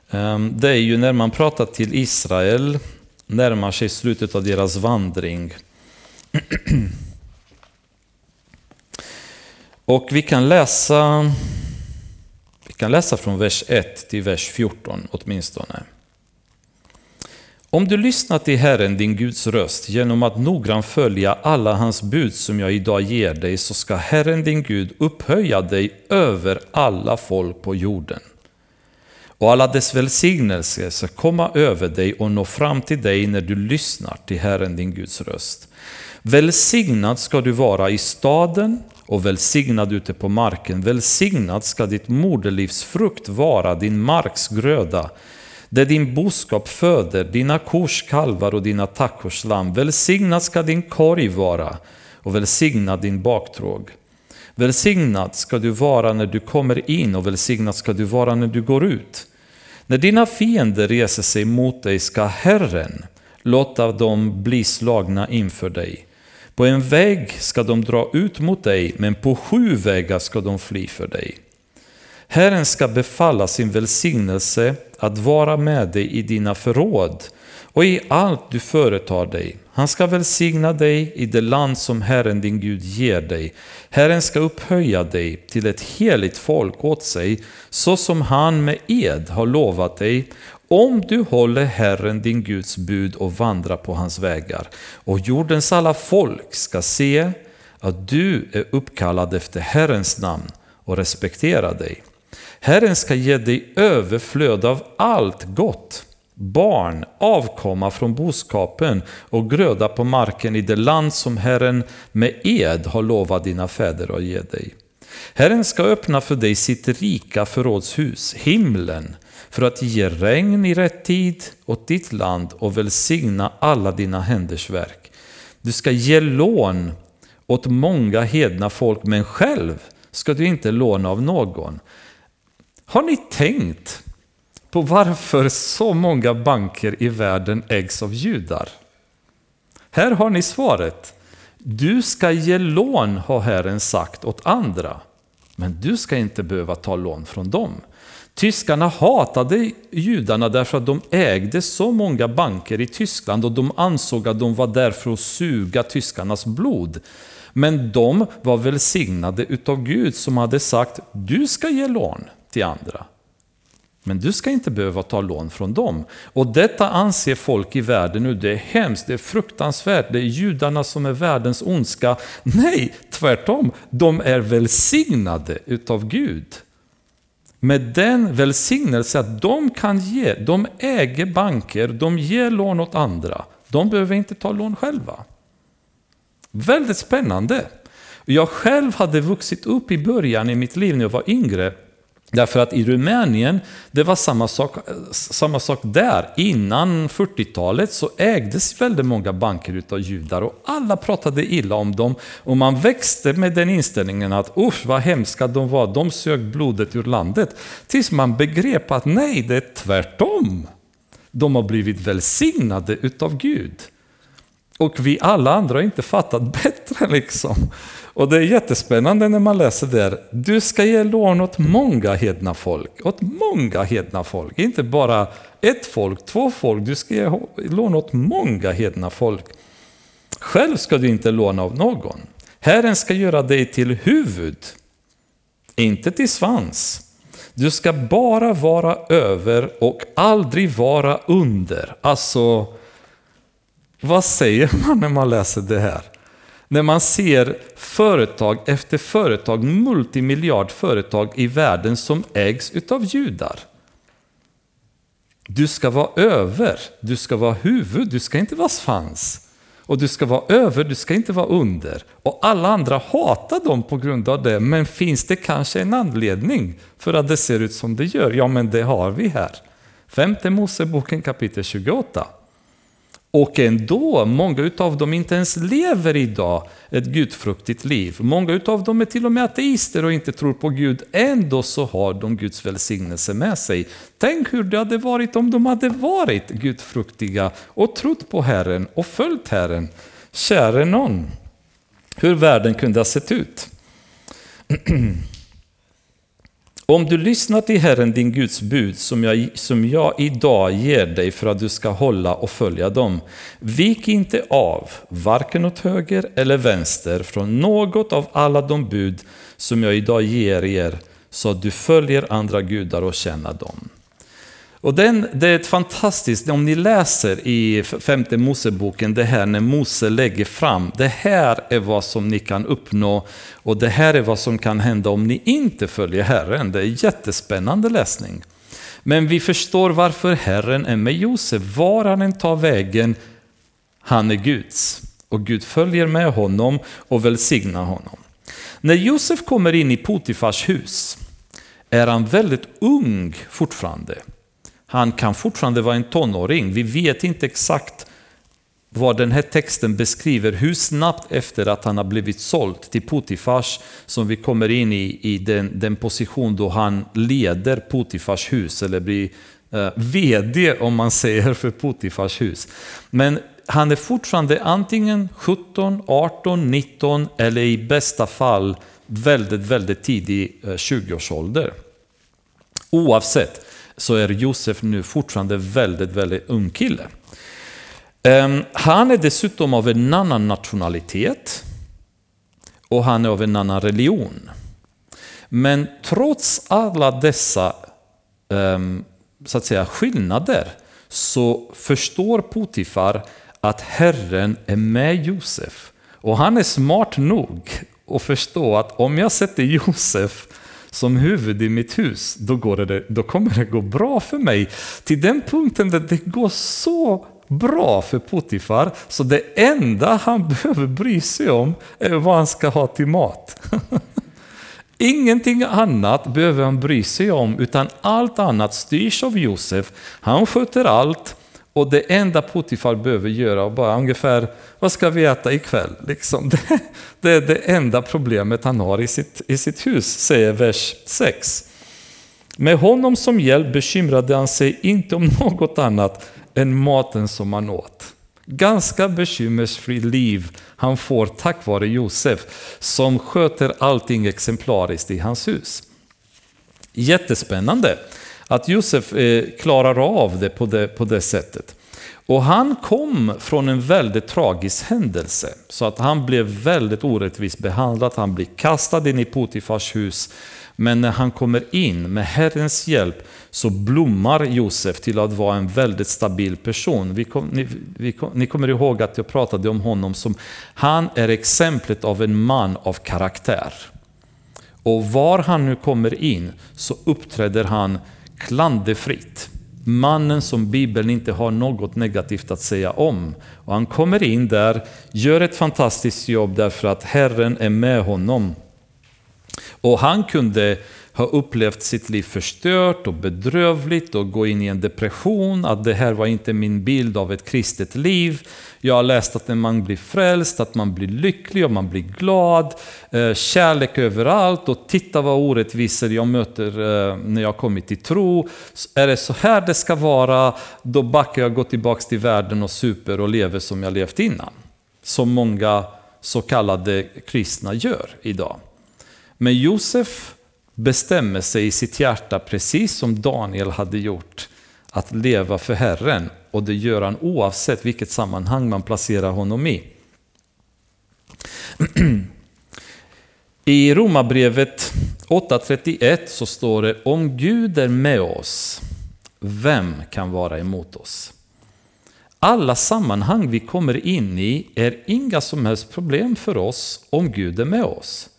Ehm, det är ju när man pratar till Israel, närmar sig slutet av deras vandring. Och vi kan läsa, vi kan läsa från vers 1 till vers 14 åtminstone. Om du lyssnar till Herren, din Guds röst, genom att noggrant följa alla hans bud som jag idag ger dig, så ska Herren, din Gud, upphöja dig över alla folk på jorden. Och alla dess välsignelser ska komma över dig och nå fram till dig när du lyssnar till Herren, din Guds röst. Välsignad ska du vara i staden och välsignad ute på marken. Välsignad ska ditt moderlivs frukt vara, din marks gröda. Det din boskap föder, dina kors kalvar och dina tackors lamm. Välsignad ska din korg vara och välsignad din baktråg. Välsignad ska du vara när du kommer in och välsignad ska du vara när du går ut. När dina fiender reser sig mot dig ska Herren låta dem bli slagna inför dig. På en väg ska de dra ut mot dig, men på sju vägar ska de fly för dig. Herren ska befalla sin välsignelse att vara med dig i dina förråd och i allt du företar dig. Han ska välsigna dig i det land som Herren din Gud ger dig. Herren ska upphöja dig till ett heligt folk åt sig, så som han med ed har lovat dig, om du håller Herren din Guds bud och vandrar på hans vägar. Och jordens alla folk ska se att du är uppkallad efter Herrens namn och respekterar dig. Herren ska ge dig överflöd av allt gott, barn, avkomma från boskapen och gröda på marken i det land som Herren med ed har lovat dina fäder att ge dig. Herren ska öppna för dig sitt rika förrådshus, himlen, för att ge regn i rätt tid åt ditt land och välsigna alla dina händers verk. Du ska ge lån åt många hedna folk, men själv ska du inte låna av någon. Har ni tänkt på varför så många banker i världen ägs av judar? Här har ni svaret. Du ska ge lån, har Herren sagt åt andra, men du ska inte behöva ta lån från dem. Tyskarna hatade judarna därför att de ägde så många banker i Tyskland och de ansåg att de var där för att suga tyskarnas blod. Men de var välsignade utav Gud som hade sagt du ska ge lån till andra. Men du ska inte behöva ta lån från dem. Och detta anser folk i världen nu, det är hemskt, det är fruktansvärt, det är judarna som är världens ondska. Nej, tvärtom, de är välsignade utav Gud. Med den välsignelse att de kan ge, de äger banker, de ger lån åt andra. De behöver inte ta lån själva. Väldigt spännande. Jag själv hade vuxit upp i början i mitt liv när jag var yngre Därför att i Rumänien, det var samma sak, samma sak där. Innan 40-talet så ägdes väldigt många banker utav judar och alla pratade illa om dem. Och man växte med den inställningen att usch vad hemska de var, de sög blodet ur landet. Tills man begrep att nej, det är tvärtom. De har blivit välsignade utav Gud. Och vi alla andra har inte fattat bättre liksom. Och det är jättespännande när man läser där. Du ska ge lån åt många hedna folk. Åt många hedna folk. Inte bara ett folk, två folk. Du ska ge lån åt många hedna folk. Själv ska du inte låna av någon. Herren ska göra dig till huvud, inte till svans. Du ska bara vara över och aldrig vara under. Alltså, vad säger man när man läser det här? När man ser företag efter företag, multimiljardföretag i världen som ägs utav judar. Du ska vara över, du ska vara huvud, du ska inte vara svans. Och du ska vara över, du ska inte vara under. Och alla andra hatar dem på grund av det, men finns det kanske en anledning för att det ser ut som det gör? Ja, men det har vi här. Femte Moseboken kapitel 28. Och ändå, många av dem inte ens lever idag ett gudfruktigt liv. Många av dem är till och med ateister och inte tror på Gud. Ändå så har de Guds välsignelse med sig. Tänk hur det hade varit om de hade varit gudfruktiga och trott på Herren och följt Herren. Käre någon, hur världen kunde ha sett ut. Om du lyssnar till Herren din Guds bud som jag, som jag idag ger dig för att du ska hålla och följa dem, vik inte av, varken åt höger eller vänster, från något av alla de bud som jag idag ger er, så att du följer andra gudar och känner dem. Och den, det är ett fantastiskt, om ni läser i femte Moseboken, det här när Mose lägger fram, det här är vad som ni kan uppnå och det här är vad som kan hända om ni inte följer Herren. Det är jättespännande läsning. Men vi förstår varför Herren är med Josef. Var han än tar vägen, han är Guds. Och Gud följer med honom och välsignar honom. När Josef kommer in i Potifars hus är han väldigt ung fortfarande. Han kan fortfarande vara en tonåring. Vi vet inte exakt vad den här texten beskriver, hur snabbt efter att han har blivit såld till Potifars som vi kommer in i, i den, den position då han leder Potifars hus, eller blir eh, VD om man säger för Potifars hus. Men han är fortfarande antingen 17, 18, 19 eller i bästa fall väldigt, väldigt tidig eh, 20-årsålder. Oavsett så är Josef nu fortfarande väldigt, väldigt ung kille. Ehm, han är dessutom av en annan nationalitet och han är av en annan religion. Men trots alla dessa ehm, så att säga, skillnader så förstår Potifar att Herren är med Josef. Och han är smart nog att förstå att om jag sätter Josef som huvud i mitt hus, då, går det, då kommer det gå bra för mig. Till den punkten där det går så bra för Potifar, så det enda han behöver bry sig om är vad han ska ha till mat. Ingenting annat behöver han bry sig om, utan allt annat styrs av Josef. Han sköter allt och det enda Potifar behöver göra är bara ungefär, vad ska vi äta ikväll? Liksom. Det, det är det enda problemet han har i sitt, i sitt hus, säger vers 6. Med honom som hjälp bekymrade han sig inte om något annat än maten som han åt. Ganska bekymmersfritt liv han får tack vare Josef som sköter allting exemplariskt i hans hus. Jättespännande att Josef eh, klarar av det på, det på det sättet. Och han kom från en väldigt tragisk händelse. Så att han blev väldigt orättvist behandlad. Han blir kastad in i Potifars hus. Men när han kommer in med Herrens hjälp så blommar Josef till att vara en väldigt stabil person. Vi kom, ni, vi kom, ni kommer ihåg att jag pratade om honom som, han är exemplet av en man av karaktär. Och var han nu kommer in så uppträder han klanderfritt. Mannen som Bibeln inte har något negativt att säga om. Och han kommer in där, gör ett fantastiskt jobb därför att Herren är med honom. Och han kunde har upplevt sitt liv förstört och bedrövligt och gå in i en depression, att det här var inte min bild av ett kristet liv. Jag har läst att när man blir frälst, att man blir lycklig och man blir glad, eh, kärlek överallt och titta vad orättvisor jag möter eh, när jag kommit till tro. Är det så här det ska vara, då backar jag, går tillbaka till världen och super och lever som jag levt innan. Som många så kallade kristna gör idag. Men Josef bestämmer sig i sitt hjärta, precis som Daniel hade gjort, att leva för Herren. Och det gör han oavsett vilket sammanhang man placerar honom i. I Romarbrevet 8.31 så står det Om Gud är med oss, vem kan vara emot oss? Alla sammanhang vi kommer in i är inga som helst problem för oss om Gud är med oss.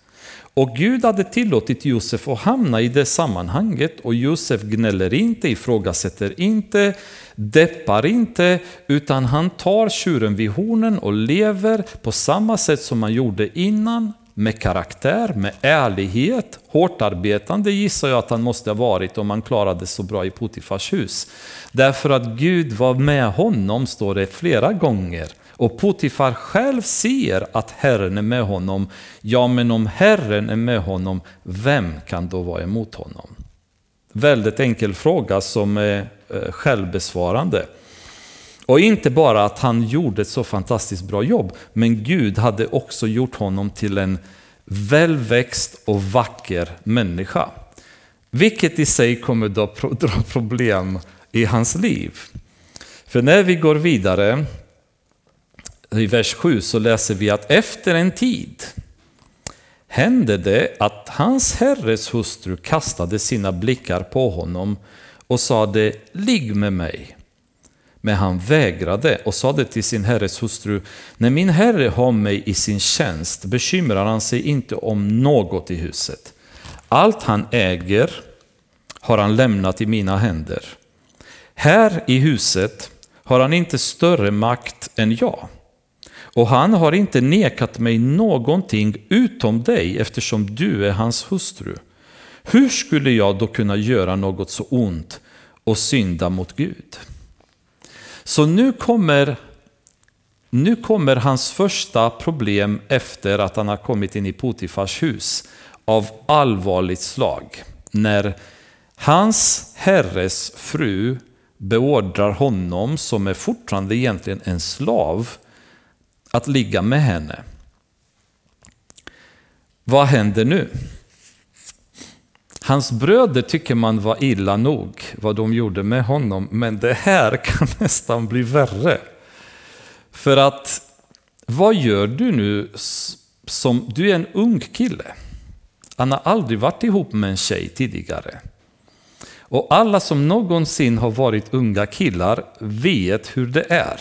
Och Gud hade tillåtit Josef att hamna i det sammanhanget och Josef gnäller inte, ifrågasätter inte, deppar inte, utan han tar tjuren vid hornen och lever på samma sätt som han gjorde innan, med karaktär, med ärlighet, hårt arbetande gissar jag att han måste ha varit om han klarade så bra i Potifars hus. Därför att Gud var med honom, står det flera gånger. Och Potifar själv ser att Herren är med honom. Ja, men om Herren är med honom, vem kan då vara emot honom? Väldigt enkel fråga som är eh, självbesvarande. Och inte bara att han gjorde ett så fantastiskt bra jobb, men Gud hade också gjort honom till en välväxt och vacker människa. Vilket i sig kommer att dra problem i hans liv. För när vi går vidare i vers 7 så läser vi att efter en tid hände det att hans herres hustru kastade sina blickar på honom och sade ligg med mig. Men han vägrade och sade till sin herres hustru när min herre har mig i sin tjänst bekymrar han sig inte om något i huset. Allt han äger har han lämnat i mina händer. Här i huset har han inte större makt än jag. Och han har inte nekat mig någonting utom dig eftersom du är hans hustru. Hur skulle jag då kunna göra något så ont och synda mot Gud? Så nu kommer, nu kommer hans första problem efter att han har kommit in i Potifars hus av allvarligt slag. När hans herres fru beordrar honom, som är fortfarande egentligen en slav, att ligga med henne. Vad händer nu? Hans bröder tycker man var illa nog, vad de gjorde med honom, men det här kan nästan bli värre. För att, vad gör du nu som, du är en ung kille. Han har aldrig varit ihop med en tjej tidigare. Och alla som någonsin har varit unga killar vet hur det är.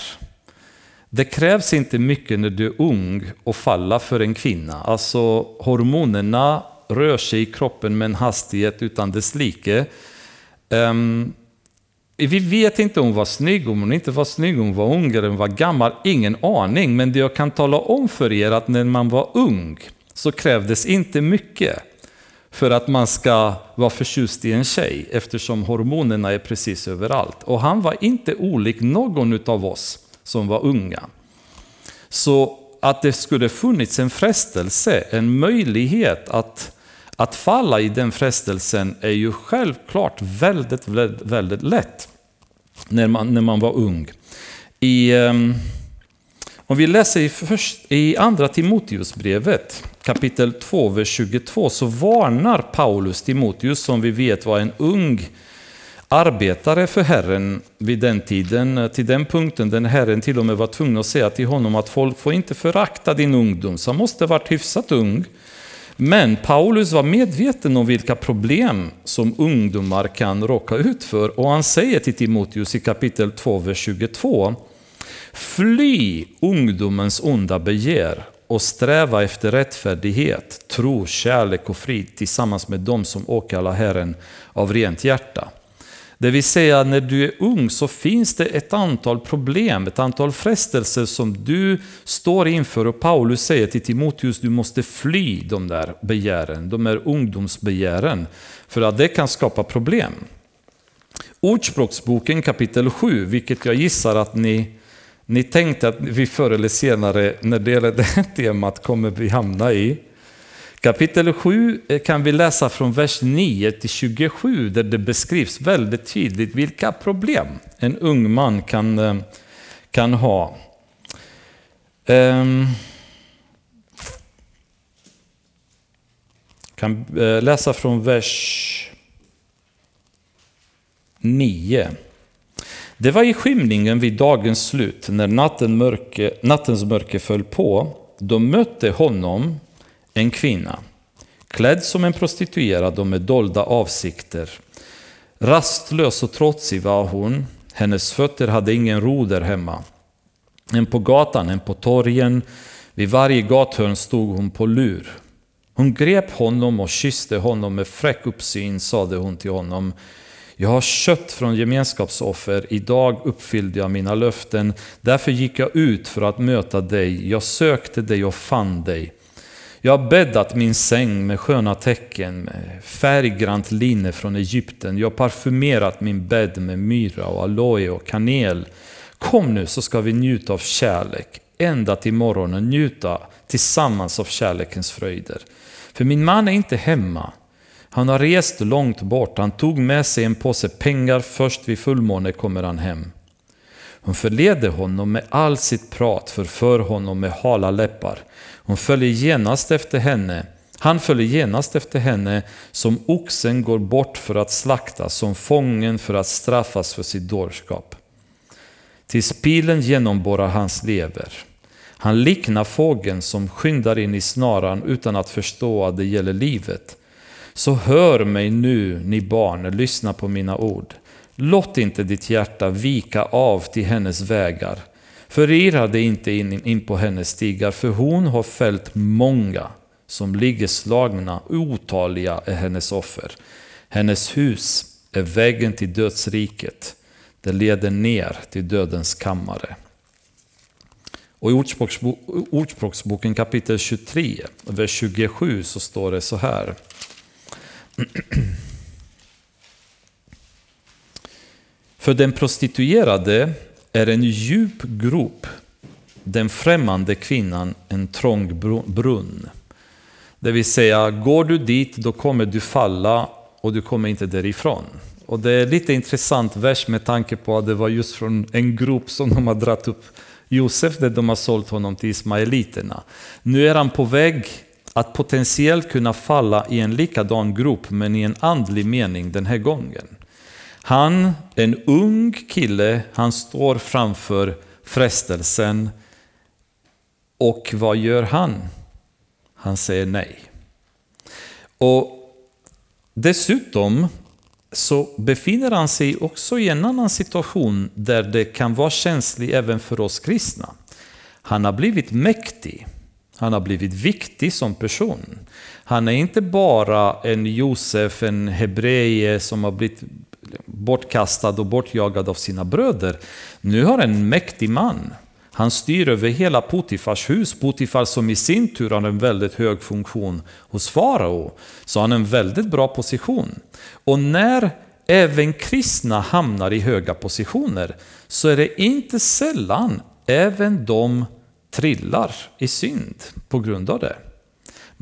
Det krävs inte mycket när du är ung och falla för en kvinna. Alltså hormonerna rör sig i kroppen med en hastighet utan dess like. Um, vi vet inte om hon var snygg, om hon inte var snygg, om hon var ung eller var gammal. Ingen aning, men det jag kan tala om för er att när man var ung så krävdes inte mycket för att man ska vara förtjust i en tjej eftersom hormonerna är precis överallt. Och han var inte olik någon av oss som var unga. Så att det skulle funnits en frestelse, en möjlighet att, att falla i den frestelsen är ju självklart väldigt, väldigt, väldigt lätt när man, när man var ung. I, ehm, om vi läser i, först, i andra Timoteusbrevet kapitel 2, vers 22 så varnar Paulus Timoteus som vi vet var en ung arbetare för Herren vid den tiden, till den punkten den Herren till och med var tvungen att säga till honom att folk får inte förakta din ungdom, så han måste ha varit hyfsat ung. Men Paulus var medveten om vilka problem som ungdomar kan råka ut för och han säger till Timoteus i kapitel 2, vers 22 Fly ungdomens onda begär och sträva efter rättfärdighet, tro, kärlek och frid tillsammans med dem som åkallar Herren av rent hjärta. Det vill säga, när du är ung så finns det ett antal problem, ett antal frestelser som du står inför. Och Paulus säger till Timoteus, du måste fly de där begären, de här ungdomsbegären. För att det kan skapa problem. Ordspråksboken kapitel 7, vilket jag gissar att ni, ni tänkte att vi förr eller senare, när det gäller det här temat, kommer vi hamna i. Kapitel 7 eh, kan vi läsa från vers 9 till 27 där det beskrivs väldigt tydligt vilka problem en ung man kan, eh, kan ha. Um, kan eh, läsa från vers 9. Det var i skymningen vid dagens slut, när natten mörke, nattens mörker föll på, då mötte honom en kvinna, klädd som en prostituerad och med dolda avsikter. Rastlös och trotsig var hon, hennes fötter hade ingen ro där hemma. En på gatan, en på torgen, vid varje gathörn stod hon på lur. Hon grep honom och kysste honom med fräck uppsyn, sade hon till honom. Jag har kött från gemenskapsoffer, idag uppfyllde jag mina löften, därför gick jag ut för att möta dig, jag sökte dig och fann dig. Jag har bäddat min säng med sköna tecken, med färggrant linne från Egypten. Jag har parfymerat min bädd med myra och aloe och kanel. Kom nu så ska vi njuta av kärlek, ända till morgonen njuta tillsammans av kärlekens fröjder. För min man är inte hemma. Han har rest långt bort. Han tog med sig en påse pengar. Först vid fullmåne kommer han hem. Hon förleder honom med all sitt prat, förför honom med hala läppar. Hon följer genast efter henne. Han följer genast efter henne som oxen går bort för att slaktas, som fången för att straffas för sitt dårskap. Tills pilen genomborrar hans lever. Han liknar fågeln som skyndar in i snaran utan att förstå att det gäller livet. Så hör mig nu, ni barn, lyssna på mina ord. Låt inte ditt hjärta vika av till hennes vägar. Förirra dig inte in, in på hennes stigar, för hon har fällt många som ligger slagna, otaliga är hennes offer. Hennes hus är vägen till dödsriket, det leder ner till dödens kammare. Och i Ordspråksboken kapitel 23, vers 27 så står det så här. För den prostituerade är en djup grop, den främmande kvinnan en trång brunn. Det vill säga, går du dit då kommer du falla och du kommer inte därifrån. Och det är lite intressant vers med tanke på att det var just från en grop som de har dragit upp Josef, där de har sålt honom till ismaeliterna. Nu är han på väg att potentiellt kunna falla i en likadan grop men i en andlig mening den här gången. Han, en ung kille, han står framför frestelsen och vad gör han? Han säger nej. Och Dessutom så befinner han sig också i en annan situation där det kan vara känsligt även för oss kristna. Han har blivit mäktig. Han har blivit viktig som person. Han är inte bara en Josef, en hebreie som har blivit bortkastad och bortjagad av sina bröder. Nu har en mäktig man han styr över hela Potifars hus. Potifar som i sin tur har en väldigt hög funktion hos farao. Så han har en väldigt bra position. Och när även kristna hamnar i höga positioner så är det inte sällan även de trillar i synd på grund av det.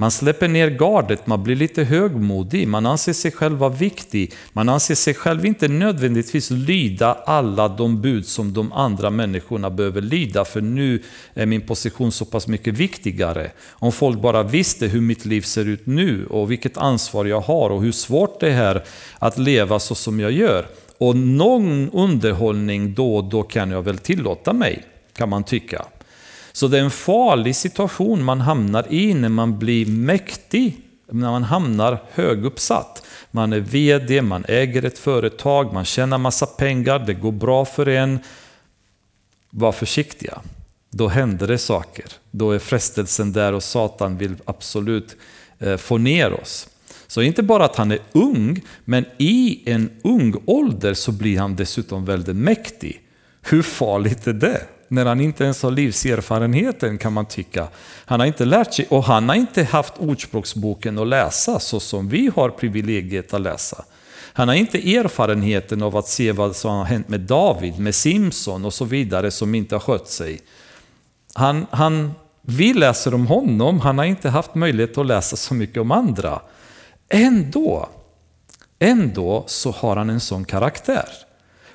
Man släpper ner gardet, man blir lite högmodig, man anser sig själv vara viktig. Man anser sig själv inte nödvändigtvis lyda alla de bud som de andra människorna behöver lyda, för nu är min position så pass mycket viktigare. Om folk bara visste hur mitt liv ser ut nu och vilket ansvar jag har och hur svårt det är att leva så som jag gör. Och någon underhållning då och då kan jag väl tillåta mig, kan man tycka. Så det är en farlig situation man hamnar i när man blir mäktig, när man hamnar höguppsatt. Man är VD, man äger ett företag, man tjänar massa pengar, det går bra för en. Var försiktiga. Då händer det saker. Då är frestelsen där och Satan vill absolut eh, få ner oss. Så inte bara att han är ung, men i en ung ålder så blir han dessutom väldigt mäktig. Hur farligt är det? När han inte ens har livserfarenheten kan man tycka. Han har inte lärt sig och han har inte haft Ordspråksboken att läsa så som vi har privilegiet att läsa. Han har inte erfarenheten av att se vad som har hänt med David, med Simson och så vidare som inte har skött sig. Han, han, vi läser om honom, han har inte haft möjlighet att läsa så mycket om andra. Ändå, ändå så har han en sån karaktär.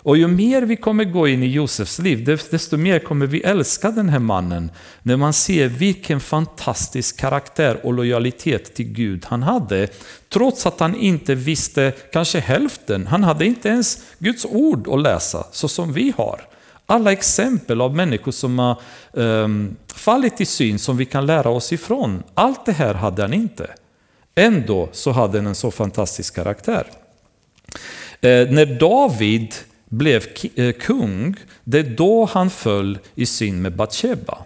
Och ju mer vi kommer gå in i Josefs liv, desto mer kommer vi älska den här mannen. När man ser vilken fantastisk karaktär och lojalitet till Gud han hade. Trots att han inte visste kanske hälften. Han hade inte ens Guds ord att läsa, så som vi har. Alla exempel av människor som har um, fallit i syn som vi kan lära oss ifrån. Allt det här hade han inte. Ändå så hade han en så fantastisk karaktär. Eh, när David blev eh, kung, det är då han föll i syn med Batsheba.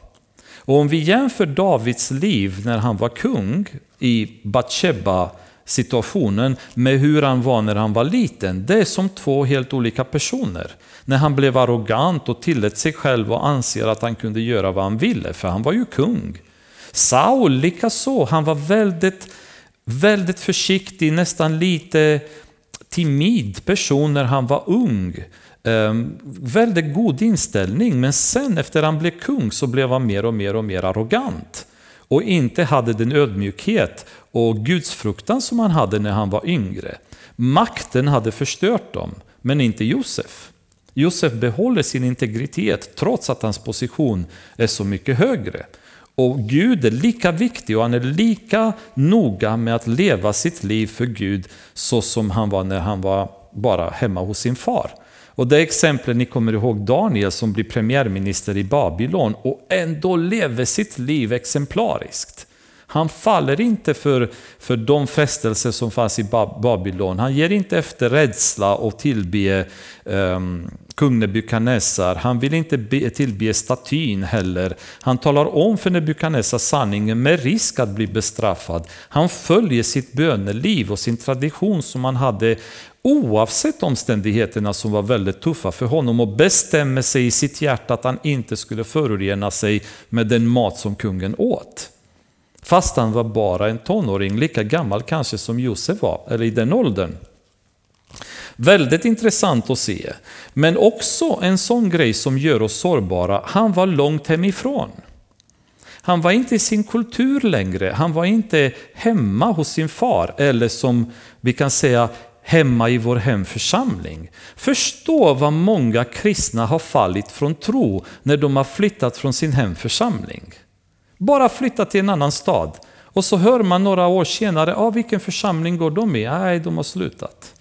Och om vi jämför Davids liv när han var kung i Batsheba situationen med hur han var när han var liten, det är som två helt olika personer. När han blev arrogant och tillät sig själv och anser att han kunde göra vad han ville, för han var ju kung. Saul likaså, han var väldigt, väldigt försiktig, nästan lite timid person när han var ung. Um, väldigt god inställning, men sen efter han blev kung så blev han mer och mer och mer arrogant. Och inte hade den ödmjukhet och gudsfruktan som han hade när han var yngre. Makten hade förstört dem, men inte Josef. Josef behåller sin integritet trots att hans position är så mycket högre. Och Gud är lika viktig och han är lika noga med att leva sitt liv för Gud så som han var när han var bara hemma hos sin far. Och det exemplet ni kommer ihåg Daniel som blir premiärminister i Babylon och ändå lever sitt liv exemplariskt. Han faller inte för, för de frestelser som fanns i Babylon. Han ger inte efter rädsla och tillbe um, ehm, kung Nebukadnessar. Han vill inte be, tillbe statyn heller. Han talar om för Nebukadnessar sanningen med risk att bli bestraffad. Han följer sitt böneliv och sin tradition som han hade oavsett omständigheterna som var väldigt tuffa för honom och bestämmer sig i sitt hjärta att han inte skulle förorena sig med den mat som kungen åt. Fast han var bara en tonåring, lika gammal kanske som Josef var, eller i den åldern. Väldigt intressant att se. Men också en sån grej som gör oss sårbara, han var långt hemifrån. Han var inte i sin kultur längre, han var inte hemma hos sin far, eller som vi kan säga hemma i vår hemförsamling. Förstå vad många kristna har fallit från tro när de har flyttat från sin hemförsamling. Bara flytta till en annan stad Och så hör man några år senare, ah, vilken församling går de i? Nej, de har slutat.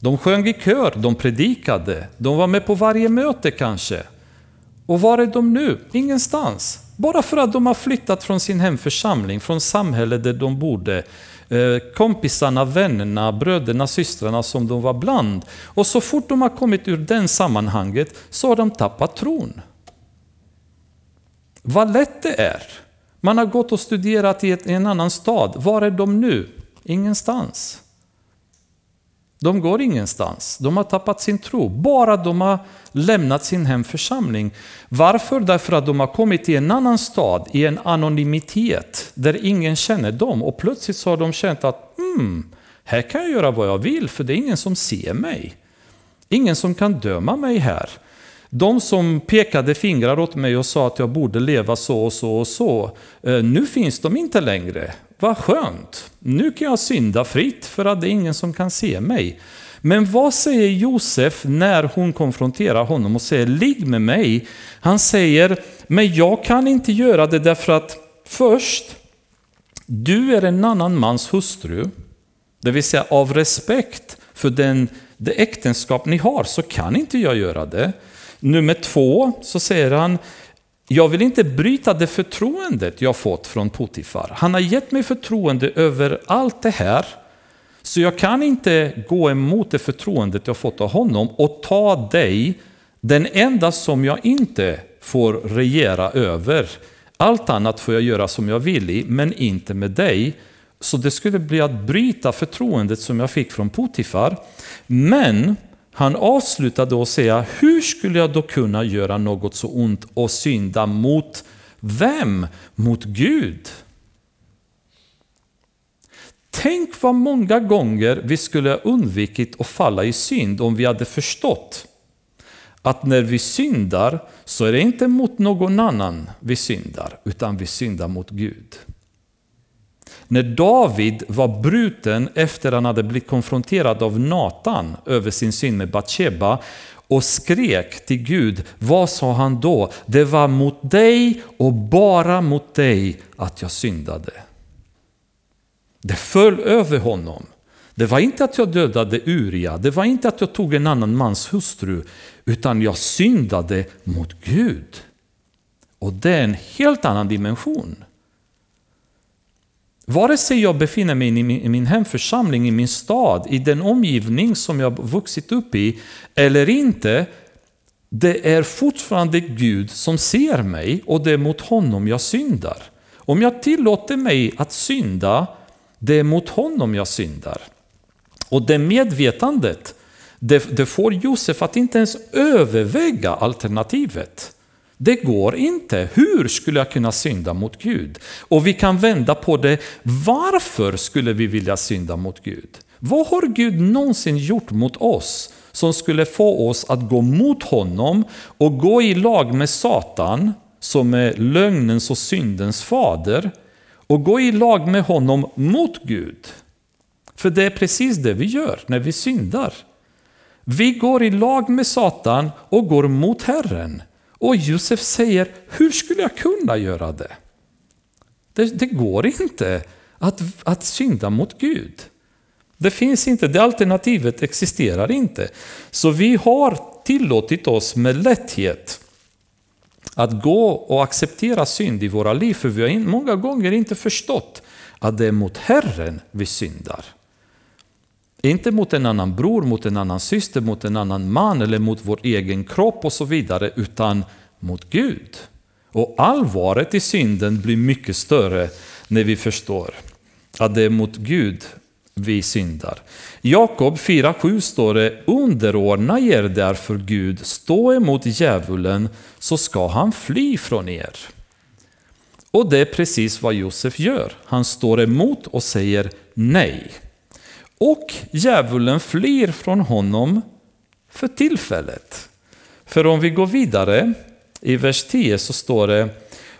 De sjöng i kör, de predikade, de var med på varje möte kanske. Och var är de nu? Ingenstans. Bara för att de har flyttat från sin hemförsamling, från samhället där de bodde. Eh, kompisarna, vännerna, bröderna, systrarna som de var bland. Och så fort de har kommit ur det sammanhanget så har de tappat tron. Vad lätt det är. Man har gått och studerat i en annan stad. Var är de nu? Ingenstans. De går ingenstans. De har tappat sin tro. Bara de har lämnat sin hemförsamling. Varför? Därför att de har kommit till en annan stad, i en anonymitet, där ingen känner dem. Och plötsligt så har de känt att mm, här kan jag göra vad jag vill, för det är ingen som ser mig. Ingen som kan döma mig här. De som pekade fingrar åt mig och sa att jag borde leva så och så och så, eh, nu finns de inte längre. Vad skönt! Nu kan jag synda fritt för att det är ingen som kan se mig. Men vad säger Josef när hon konfronterar honom och säger ligg med mig? Han säger, men jag kan inte göra det därför att först, du är en annan mans hustru. Det vill säga av respekt för den, det äktenskap ni har så kan inte jag göra det. Nummer två så säger han, jag vill inte bryta det förtroendet jag fått från Potifar. Han har gett mig förtroende över allt det här. Så jag kan inte gå emot det förtroendet jag fått av honom och ta dig, den enda som jag inte får regera över. Allt annat får jag göra som jag vill i, men inte med dig. Så det skulle bli att bryta förtroendet som jag fick från Potifar. Men han avslutade och säger, hur skulle jag då kunna göra något så ont och synda mot vem? Mot Gud. Tänk vad många gånger vi skulle ha undvikit att falla i synd om vi hade förstått att när vi syndar så är det inte mot någon annan vi syndar, utan vi syndar mot Gud. När David var bruten efter att han hade blivit konfronterad av Natan över sin synd med Batsheba och skrek till Gud, vad sa han då? Det var mot dig och bara mot dig att jag syndade. Det föll över honom. Det var inte att jag dödade Uria, det var inte att jag tog en annan mans hustru, utan jag syndade mot Gud. Och det är en helt annan dimension. Vare sig jag befinner mig i min, i min hemförsamling, i min stad, i den omgivning som jag vuxit upp i, eller inte, det är fortfarande Gud som ser mig och det är mot honom jag syndar. Om jag tillåter mig att synda, det är mot honom jag syndar. Och det medvetandet, det, det får Josef att inte ens överväga alternativet. Det går inte. Hur skulle jag kunna synda mot Gud? Och vi kan vända på det. Varför skulle vi vilja synda mot Gud? Vad har Gud någonsin gjort mot oss som skulle få oss att gå mot honom och gå i lag med Satan, som är lögnens och syndens fader, och gå i lag med honom mot Gud? För det är precis det vi gör när vi syndar. Vi går i lag med Satan och går mot Herren. Och Josef säger, hur skulle jag kunna göra det? Det, det går inte att, att synda mot Gud. Det finns inte, det alternativet existerar inte. Så vi har tillåtit oss med lätthet att gå och acceptera synd i våra liv, för vi har många gånger inte förstått att det är mot Herren vi syndar. Inte mot en annan bror, mot en annan syster, mot en annan man eller mot vår egen kropp och så vidare, utan mot Gud. Och allvaret i synden blir mycket större när vi förstår att det är mot Gud vi syndar. Jakob 4.7 står det Underordna er därför Gud, stå emot djävulen så ska han fly från er. Och det är precis vad Josef gör. Han står emot och säger nej. Och djävulen flyr från honom för tillfället. För om vi går vidare i vers 10 så står det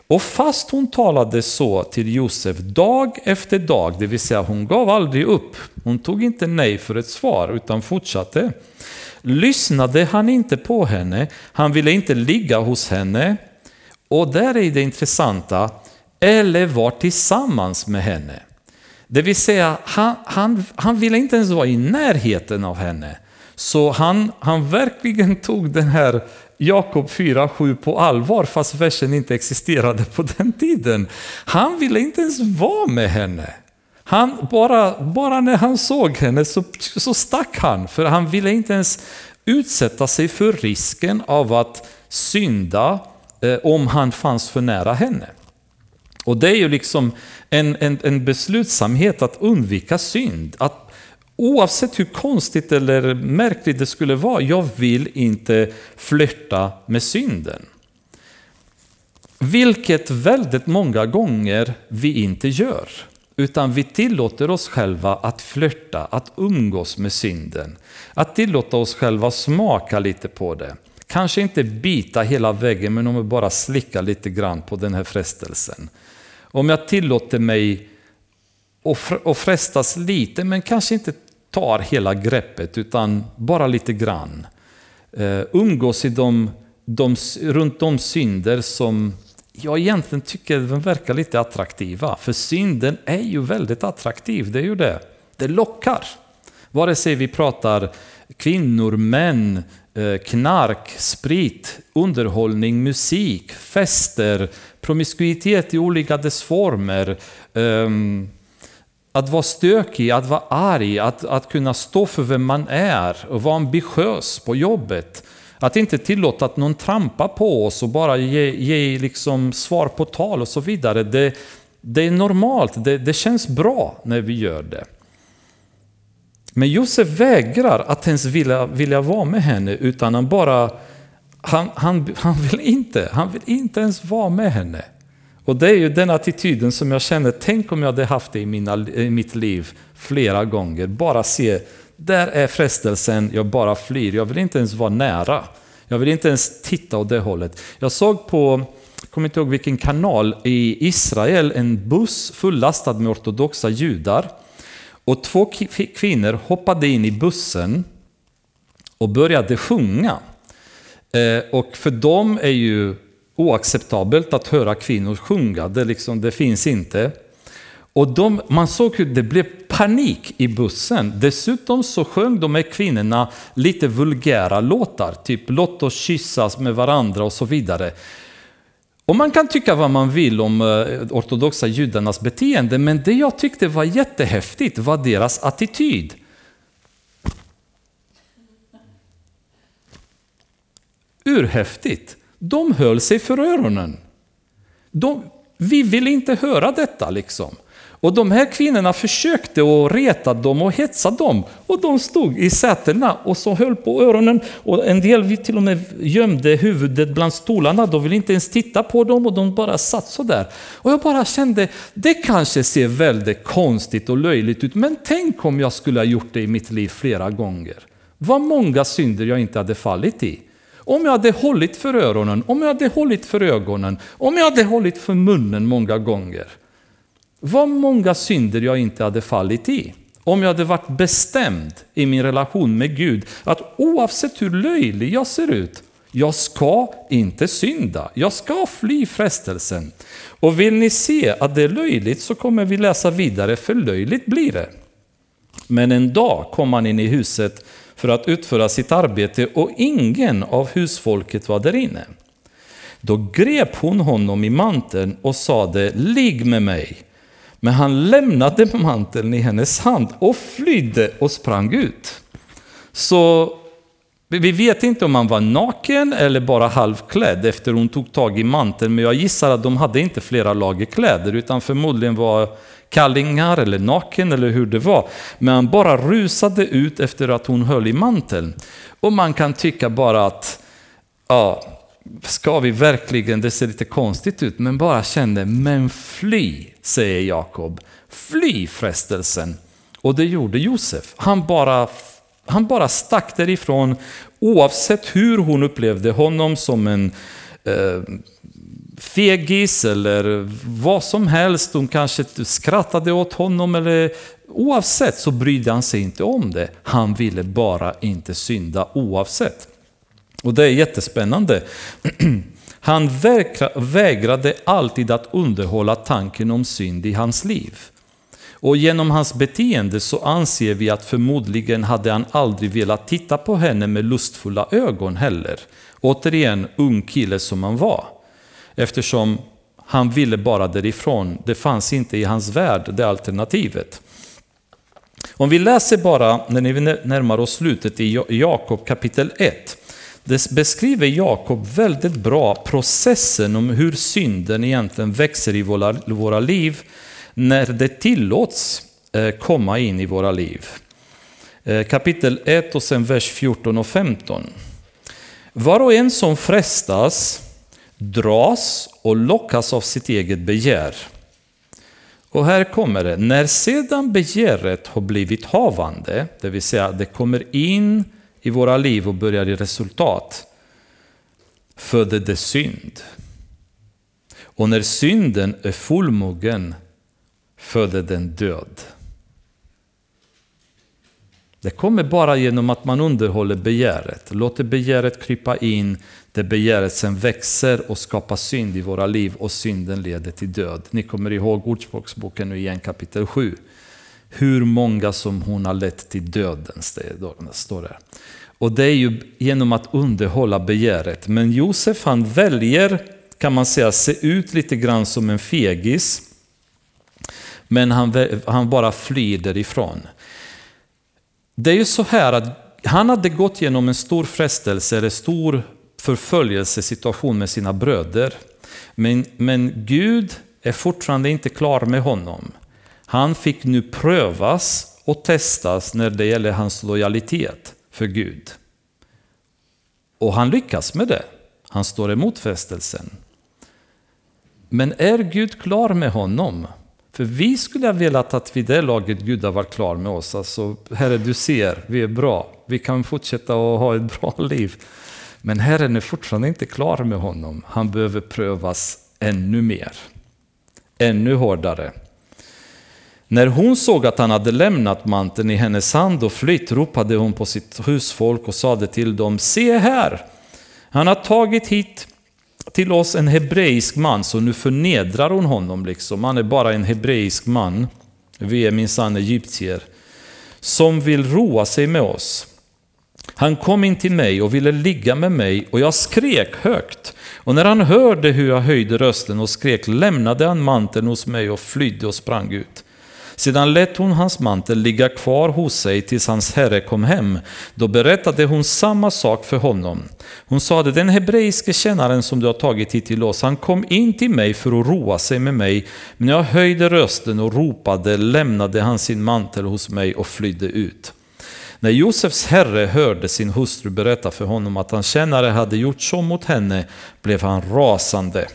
och fast hon talade så till Josef dag efter dag, det vill säga hon gav aldrig upp, hon tog inte nej för ett svar utan fortsatte, lyssnade han inte på henne, han ville inte ligga hos henne. Och där är det intressanta, eller var tillsammans med henne. Det vill säga, han, han, han ville inte ens vara i närheten av henne. Så han, han verkligen tog den här Jakob 4.7 på allvar fast versen inte existerade på den tiden. Han ville inte ens vara med henne. Han, bara, bara när han såg henne så, så stack han, för han ville inte ens utsätta sig för risken av att synda eh, om han fanns för nära henne. Och det är ju liksom en, en, en beslutsamhet att undvika synd. Att oavsett hur konstigt eller märkligt det skulle vara, jag vill inte flörta med synden. Vilket väldigt många gånger vi inte gör. Utan vi tillåter oss själva att flörta, att umgås med synden. Att tillåta oss själva smaka lite på det. Kanske inte bita hela väggen, men om vi bara slicka lite grann på den här frestelsen. Om jag tillåter mig att frestas lite, men kanske inte tar hela greppet, utan bara lite grann. Eh, umgås i de, de, runt de synder som jag egentligen tycker verkar lite attraktiva. För synden är ju väldigt attraktiv, det är ju det. Det lockar. Vare sig vi pratar kvinnor, män, eh, knark, sprit, underhållning, musik, fester, promiskuitet i olika dess former, ehm, att vara stökig, att vara arg, att, att kunna stå för vem man är och vara ambitiös på jobbet. Att inte tillåta att någon trampar på oss och bara ge, ge liksom svar på tal och så vidare. Det, det är normalt, det, det känns bra när vi gör det. Men Josef vägrar att ens vilja, vilja vara med henne utan han bara han, han, han, vill inte, han vill inte ens vara med henne. Och det är ju den attityden som jag känner, tänk om jag hade haft det i, mina, i mitt liv flera gånger. Bara se där är frestelsen, jag bara flyr. Jag vill inte ens vara nära. Jag vill inte ens titta åt det hållet. Jag såg på, jag kommer inte ihåg vilken kanal, i Israel en buss fullastad med ortodoxa judar. Och två kvinnor hoppade in i bussen och började sjunga. Eh, och för dem är ju oacceptabelt att höra kvinnor sjunga, det, liksom, det finns inte. Och de, man såg hur det blev panik i bussen. Dessutom så sjöng de här kvinnorna lite vulgära låtar, typ låt oss kyssas med varandra och så vidare. Och man kan tycka vad man vill om eh, ortodoxa judarnas beteende, men det jag tyckte var jättehäftigt var deras attityd. Urhäftigt. De höll sig för öronen. De, vi vill inte höra detta liksom. Och de här kvinnorna försökte att reta dem och hetsa dem. Och de stod i sätena och så höll på öronen. Och en del till och med gömde huvudet bland stolarna. De ville inte ens titta på dem och de bara satt så där. Och jag bara kände, det kanske ser väldigt konstigt och löjligt ut. Men tänk om jag skulle ha gjort det i mitt liv flera gånger. Vad många synder jag inte hade fallit i. Om jag hade hållit för öronen, om jag hade hållit för ögonen, om jag hade hållit för munnen många gånger. Vad många synder jag inte hade fallit i. Om jag hade varit bestämd i min relation med Gud att oavsett hur löjlig jag ser ut, jag ska inte synda. Jag ska fly frestelsen. Och vill ni se att det är löjligt så kommer vi läsa vidare, för löjligt blir det. Men en dag kom han in i huset för att utföra sitt arbete och ingen av husfolket var där inne. Då grep hon honom i manteln och sade, ligg med mig. Men han lämnade manteln i hennes hand och flydde och sprang ut. Så vi vet inte om han var naken eller bara halvklädd efter hon tog tag i manteln, men jag gissar att de hade inte flera lager kläder, utan förmodligen var kallingar eller naken eller hur det var. Men han bara rusade ut efter att hon höll i manteln. Och man kan tycka bara att, ja, ska vi verkligen, det ser lite konstigt ut, men bara kände, men fly, säger Jakob. Fly frestelsen. Och det gjorde Josef. Han bara, han bara stack därifrån oavsett hur hon upplevde honom som en eh, fegis eller vad som helst. Hon kanske skrattade åt honom eller oavsett så brydde han sig inte om det. Han ville bara inte synda oavsett. Och det är jättespännande. Han vägrade alltid att underhålla tanken om synd i hans liv. Och genom hans beteende så anser vi att förmodligen hade han aldrig velat titta på henne med lustfulla ögon heller. Återigen, ung kille som han var. Eftersom han ville bara därifrån. Det fanns inte i hans värld, det alternativet. Om vi läser bara, när vi närmar oss slutet i Jakob kapitel 1, det beskriver Jakob väldigt bra processen om hur synden egentligen växer i våra, våra liv när det tillåts eh, komma in i våra liv. Eh, kapitel 1 och sen vers 14 och 15. Var och en som frestas dras och lockas av sitt eget begär. Och här kommer det, när sedan begäret har blivit havande, det vill säga det kommer in i våra liv och börjar i resultat, föder det synd. Och när synden är fullmogen föder den död. Det kommer bara genom att man underhåller begäret, låter begäret krypa in, där begärelsen växer och skapar synd i våra liv och synden leder till död. Ni kommer ihåg Ordspråksboken nu igen kapitel 7. Hur många som hon har lett till döden, står det. Och det är ju genom att underhålla begäret. Men Josef han väljer, kan man säga, se ut lite grann som en fegis. Men han, han bara flyr därifrån. Det är ju så här att han hade gått igenom en stor frestelse, eller stor förföljelsesituation med sina bröder. Men, men Gud är fortfarande inte klar med honom. Han fick nu prövas och testas när det gäller hans lojalitet för Gud. Och han lyckas med det. Han står emot frestelsen. Men är Gud klar med honom? För vi skulle ha velat att vid det laget Gud har varit klar med oss. Alltså, Herre, du ser, vi är bra. Vi kan fortsätta att ha ett bra liv. Men Herren är fortfarande inte klar med honom. Han behöver prövas ännu mer. Ännu hårdare. När hon såg att han hade lämnat manteln i hennes hand och flytt ropade hon på sitt husfolk och sade till dem, se här, han har tagit hit till oss en hebreisk man, så nu förnedrar hon honom. liksom. Han är bara en hebreisk man, vi är minsann egyptier, som vill roa sig med oss. Han kom in till mig och ville ligga med mig och jag skrek högt. Och när han hörde hur jag höjde rösten och skrek lämnade han manteln hos mig och flydde och sprang ut. Sedan lät hon hans mantel ligga kvar hos sig tills hans herre kom hem. Då berättade hon samma sak för honom. Hon sade, den hebreiske tjänaren som du har tagit hit till oss, han kom in till mig för att roa sig med mig. Men när jag höjde rösten och ropade lämnade han sin mantel hos mig och flydde ut. När Josefs herre hörde sin hustru berätta för honom att hans tjänare hade gjort så mot henne blev han rasande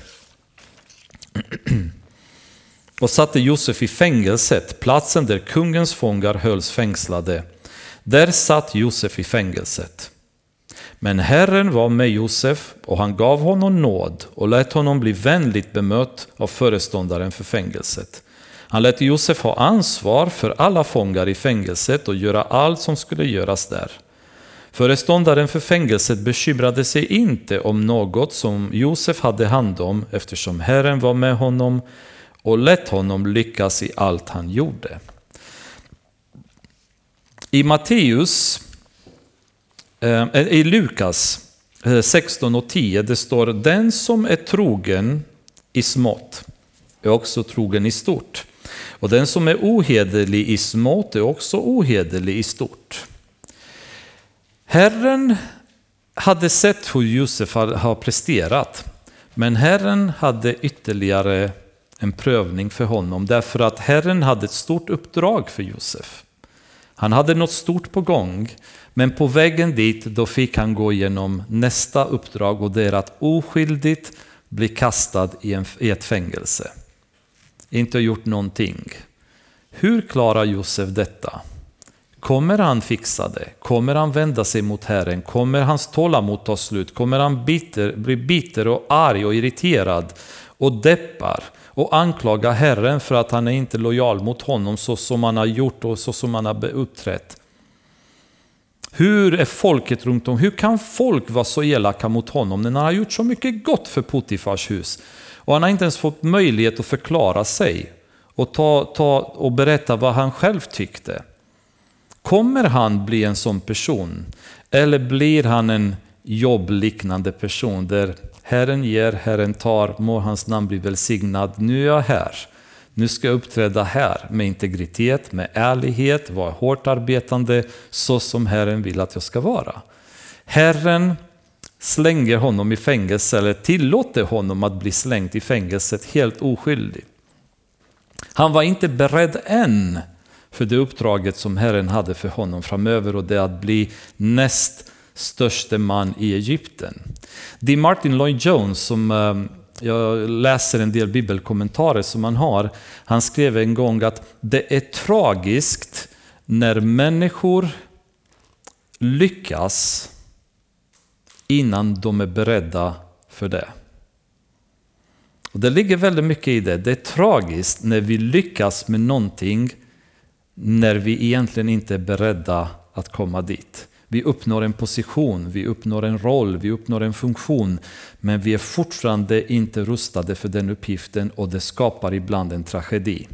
och satte Josef i fängelset, platsen där kungens fångar hölls fängslade. Där satt Josef i fängelset. Men Herren var med Josef och han gav honom nåd och lät honom bli vänligt bemött av föreståndaren för fängelset. Han lät Josef ha ansvar för alla fångar i fängelset och göra allt som skulle göras där. Föreståndaren för fängelset bekymrade sig inte om något som Josef hade hand om eftersom Herren var med honom och lät honom lyckas i allt han gjorde. I Matteus, eh, eh, i Lukas eh, 16 och 10, det står den som är trogen i smått är också trogen i stort. Och den som är ohederlig i smått är också ohederlig i stort. Herren hade sett hur Josef har presterat, men Herren hade ytterligare en prövning för honom därför att Herren hade ett stort uppdrag för Josef. Han hade något stort på gång, men på vägen dit då fick han gå igenom nästa uppdrag och det är att oskyldigt bli kastad i, en, i ett fängelse. Inte gjort någonting. Hur klarar Josef detta? Kommer han fixa det? Kommer han vända sig mot Herren? Kommer hans tålamod ta slut? Kommer han bitter, bli bitter och arg och irriterad och deppar och anklaga Herren för att han är inte lojal mot honom så som han har gjort och så som han har uppträtt? Hur är folket runt om? Hur kan folk vara så elaka mot honom när han har gjort så mycket gott för Potifars hus? Och han har inte ens fått möjlighet att förklara sig och, ta, ta, och berätta vad han själv tyckte. Kommer han bli en sån person? Eller blir han en jobbliknande person där Herren ger, Herren tar, må hans namn bli välsignad. Nu är jag här. Nu ska jag uppträda här med integritet, med ärlighet, vara hårt arbetande så som Herren vill att jag ska vara. Herren slänger honom i fängelse eller tillåter honom att bli slängd i fängelset helt oskyldig. Han var inte beredd än för det uppdraget som Herren hade för honom framöver och det att bli näst störste man i Egypten. Det Martin Lloyd Jones som eh, jag läser en del bibelkommentarer som han har. Han skrev en gång att det är tragiskt när människor lyckas innan de är beredda för det. Och Det ligger väldigt mycket i det. Det är tragiskt när vi lyckas med någonting när vi egentligen inte är beredda att komma dit. Vi uppnår en position, vi uppnår en roll, vi uppnår en funktion. Men vi är fortfarande inte rustade för den uppgiften och det skapar ibland en tragedi.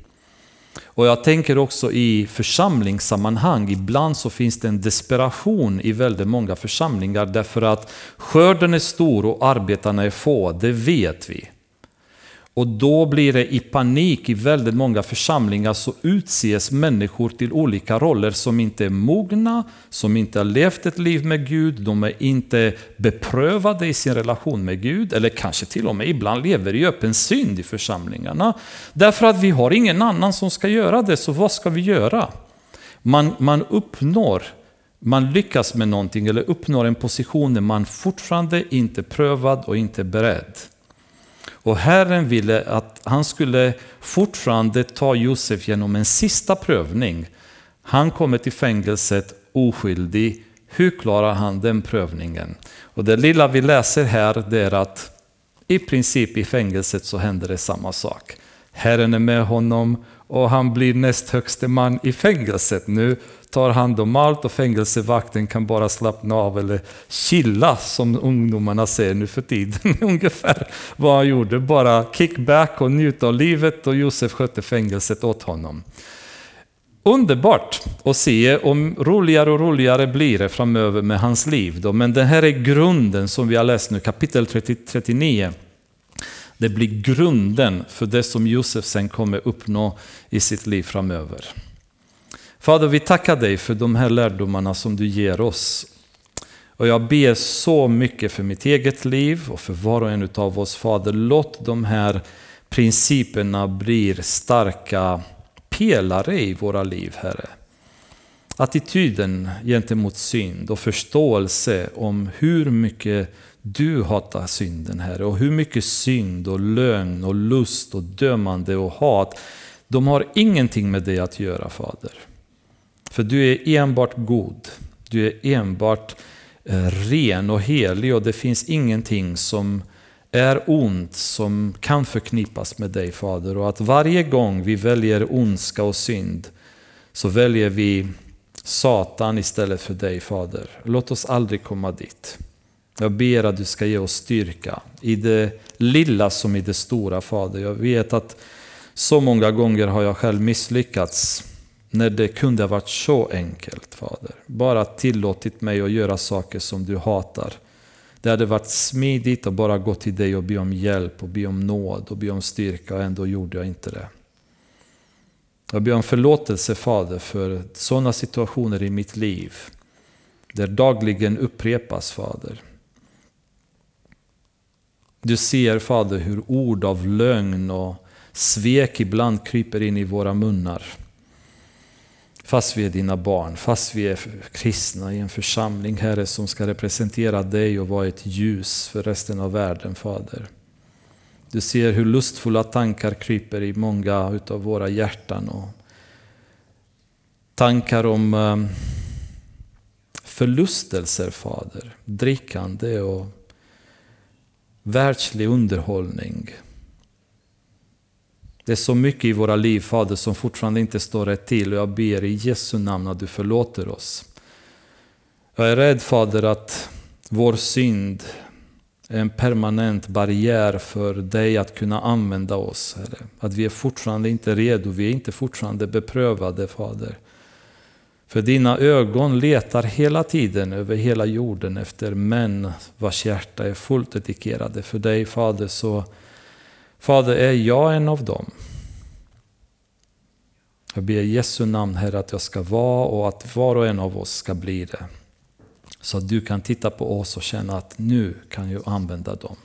Och jag tänker också i församlingssammanhang, ibland så finns det en desperation i väldigt många församlingar därför att skörden är stor och arbetarna är få, det vet vi. Och då blir det i panik i väldigt många församlingar så utses människor till olika roller som inte är mogna, som inte har levt ett liv med Gud, de är inte beprövade i sin relation med Gud, eller kanske till och med ibland lever i öppen synd i församlingarna. Därför att vi har ingen annan som ska göra det, så vad ska vi göra? Man, man uppnår man lyckas med någonting eller uppnår en position där man fortfarande inte är prövad och inte är beredd. Och Herren ville att han skulle fortfarande ta Josef genom en sista prövning. Han kommer till fängelset oskyldig. Hur klarar han den prövningen? Och det lilla vi läser här det är att i princip i fängelset så händer det samma sak. Herren är med honom och han blir näst högste man i fängelset. Nu tar hand om allt och fängelsevakten kan bara slappna av eller chilla som ungdomarna säger nu för tiden. Ungefär vad han gjorde, bara kickback och njuta av livet och Josef skötte fängelset åt honom. Underbart att se, och roligare och roligare blir det framöver med hans liv. Då. Men det här är grunden som vi har läst nu, kapitel 30, 39. Det blir grunden för det som Josef sen kommer uppnå i sitt liv framöver. Fader, vi tackar dig för de här lärdomarna som du ger oss. Och jag ber så mycket för mitt eget liv och för var och en av oss. Fader, låt de här principerna bli starka pelare i våra liv, Herre. Attityden gentemot synd och förståelse om hur mycket du hatar synden, Herre. Och hur mycket synd och lögn och lust och dömande och hat, de har ingenting med det att göra, Fader. För du är enbart god. Du är enbart eh, ren och helig och det finns ingenting som är ont som kan förknippas med dig Fader. Och att varje gång vi väljer ondska och synd så väljer vi Satan istället för dig Fader. Låt oss aldrig komma dit. Jag ber att du ska ge oss styrka i det lilla som i det stora Fader. Jag vet att så många gånger har jag själv misslyckats när det kunde ha varit så enkelt, Fader. Bara tillåtit mig att göra saker som du hatar. Det hade varit smidigt att bara gå till dig och be om hjälp och be om nåd och be om styrka och ändå gjorde jag inte det. Jag ber om förlåtelse Fader för sådana situationer i mitt liv. Där dagligen upprepas Fader. Du ser Fader hur ord av lögn och svek ibland kryper in i våra munnar. Fast vi är dina barn, fast vi är kristna i en församling, Herre, som ska representera dig och vara ett ljus för resten av världen, Fader. Du ser hur lustfulla tankar kryper i många utav våra hjärtan. Och tankar om eh, förlustelser, Fader. Drickande och världslig underhållning. Det är så mycket i våra liv, Fader, som fortfarande inte står rätt till och jag ber i Jesu namn att du förlåter oss. Jag är rädd Fader att vår synd är en permanent barriär för dig att kunna använda oss. Herre. Att vi är fortfarande inte redo, vi är inte fortfarande beprövade Fader. För dina ögon letar hela tiden över hela jorden efter män vars hjärta är fullt dedikerade för dig Fader. Så Fader, är jag en av dem? Jag ber i Jesu namn Herre att jag ska vara och att var och en av oss ska bli det. Så att du kan titta på oss och känna att nu kan jag använda dem.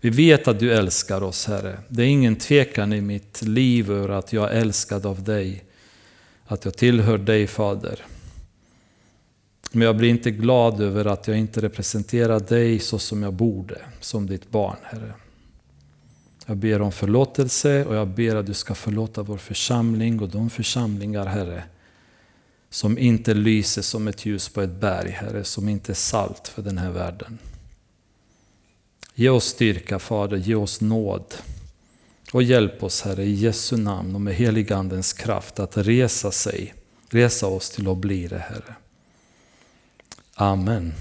Vi vet att du älskar oss Herre. Det är ingen tvekan i mitt liv över att jag är älskad av dig. Att jag tillhör dig Fader. Men jag blir inte glad över att jag inte representerar dig så som jag borde, som ditt barn Herre. Jag ber om förlåtelse och jag ber att du ska förlåta vår församling och de församlingar, Herre, som inte lyser som ett ljus på ett berg, Herre, som inte är salt för den här världen. Ge oss styrka, Fader, ge oss nåd. Och hjälp oss, Herre, i Jesu namn och med heligandens kraft att resa sig, resa oss till att bli det, Herre. Amen.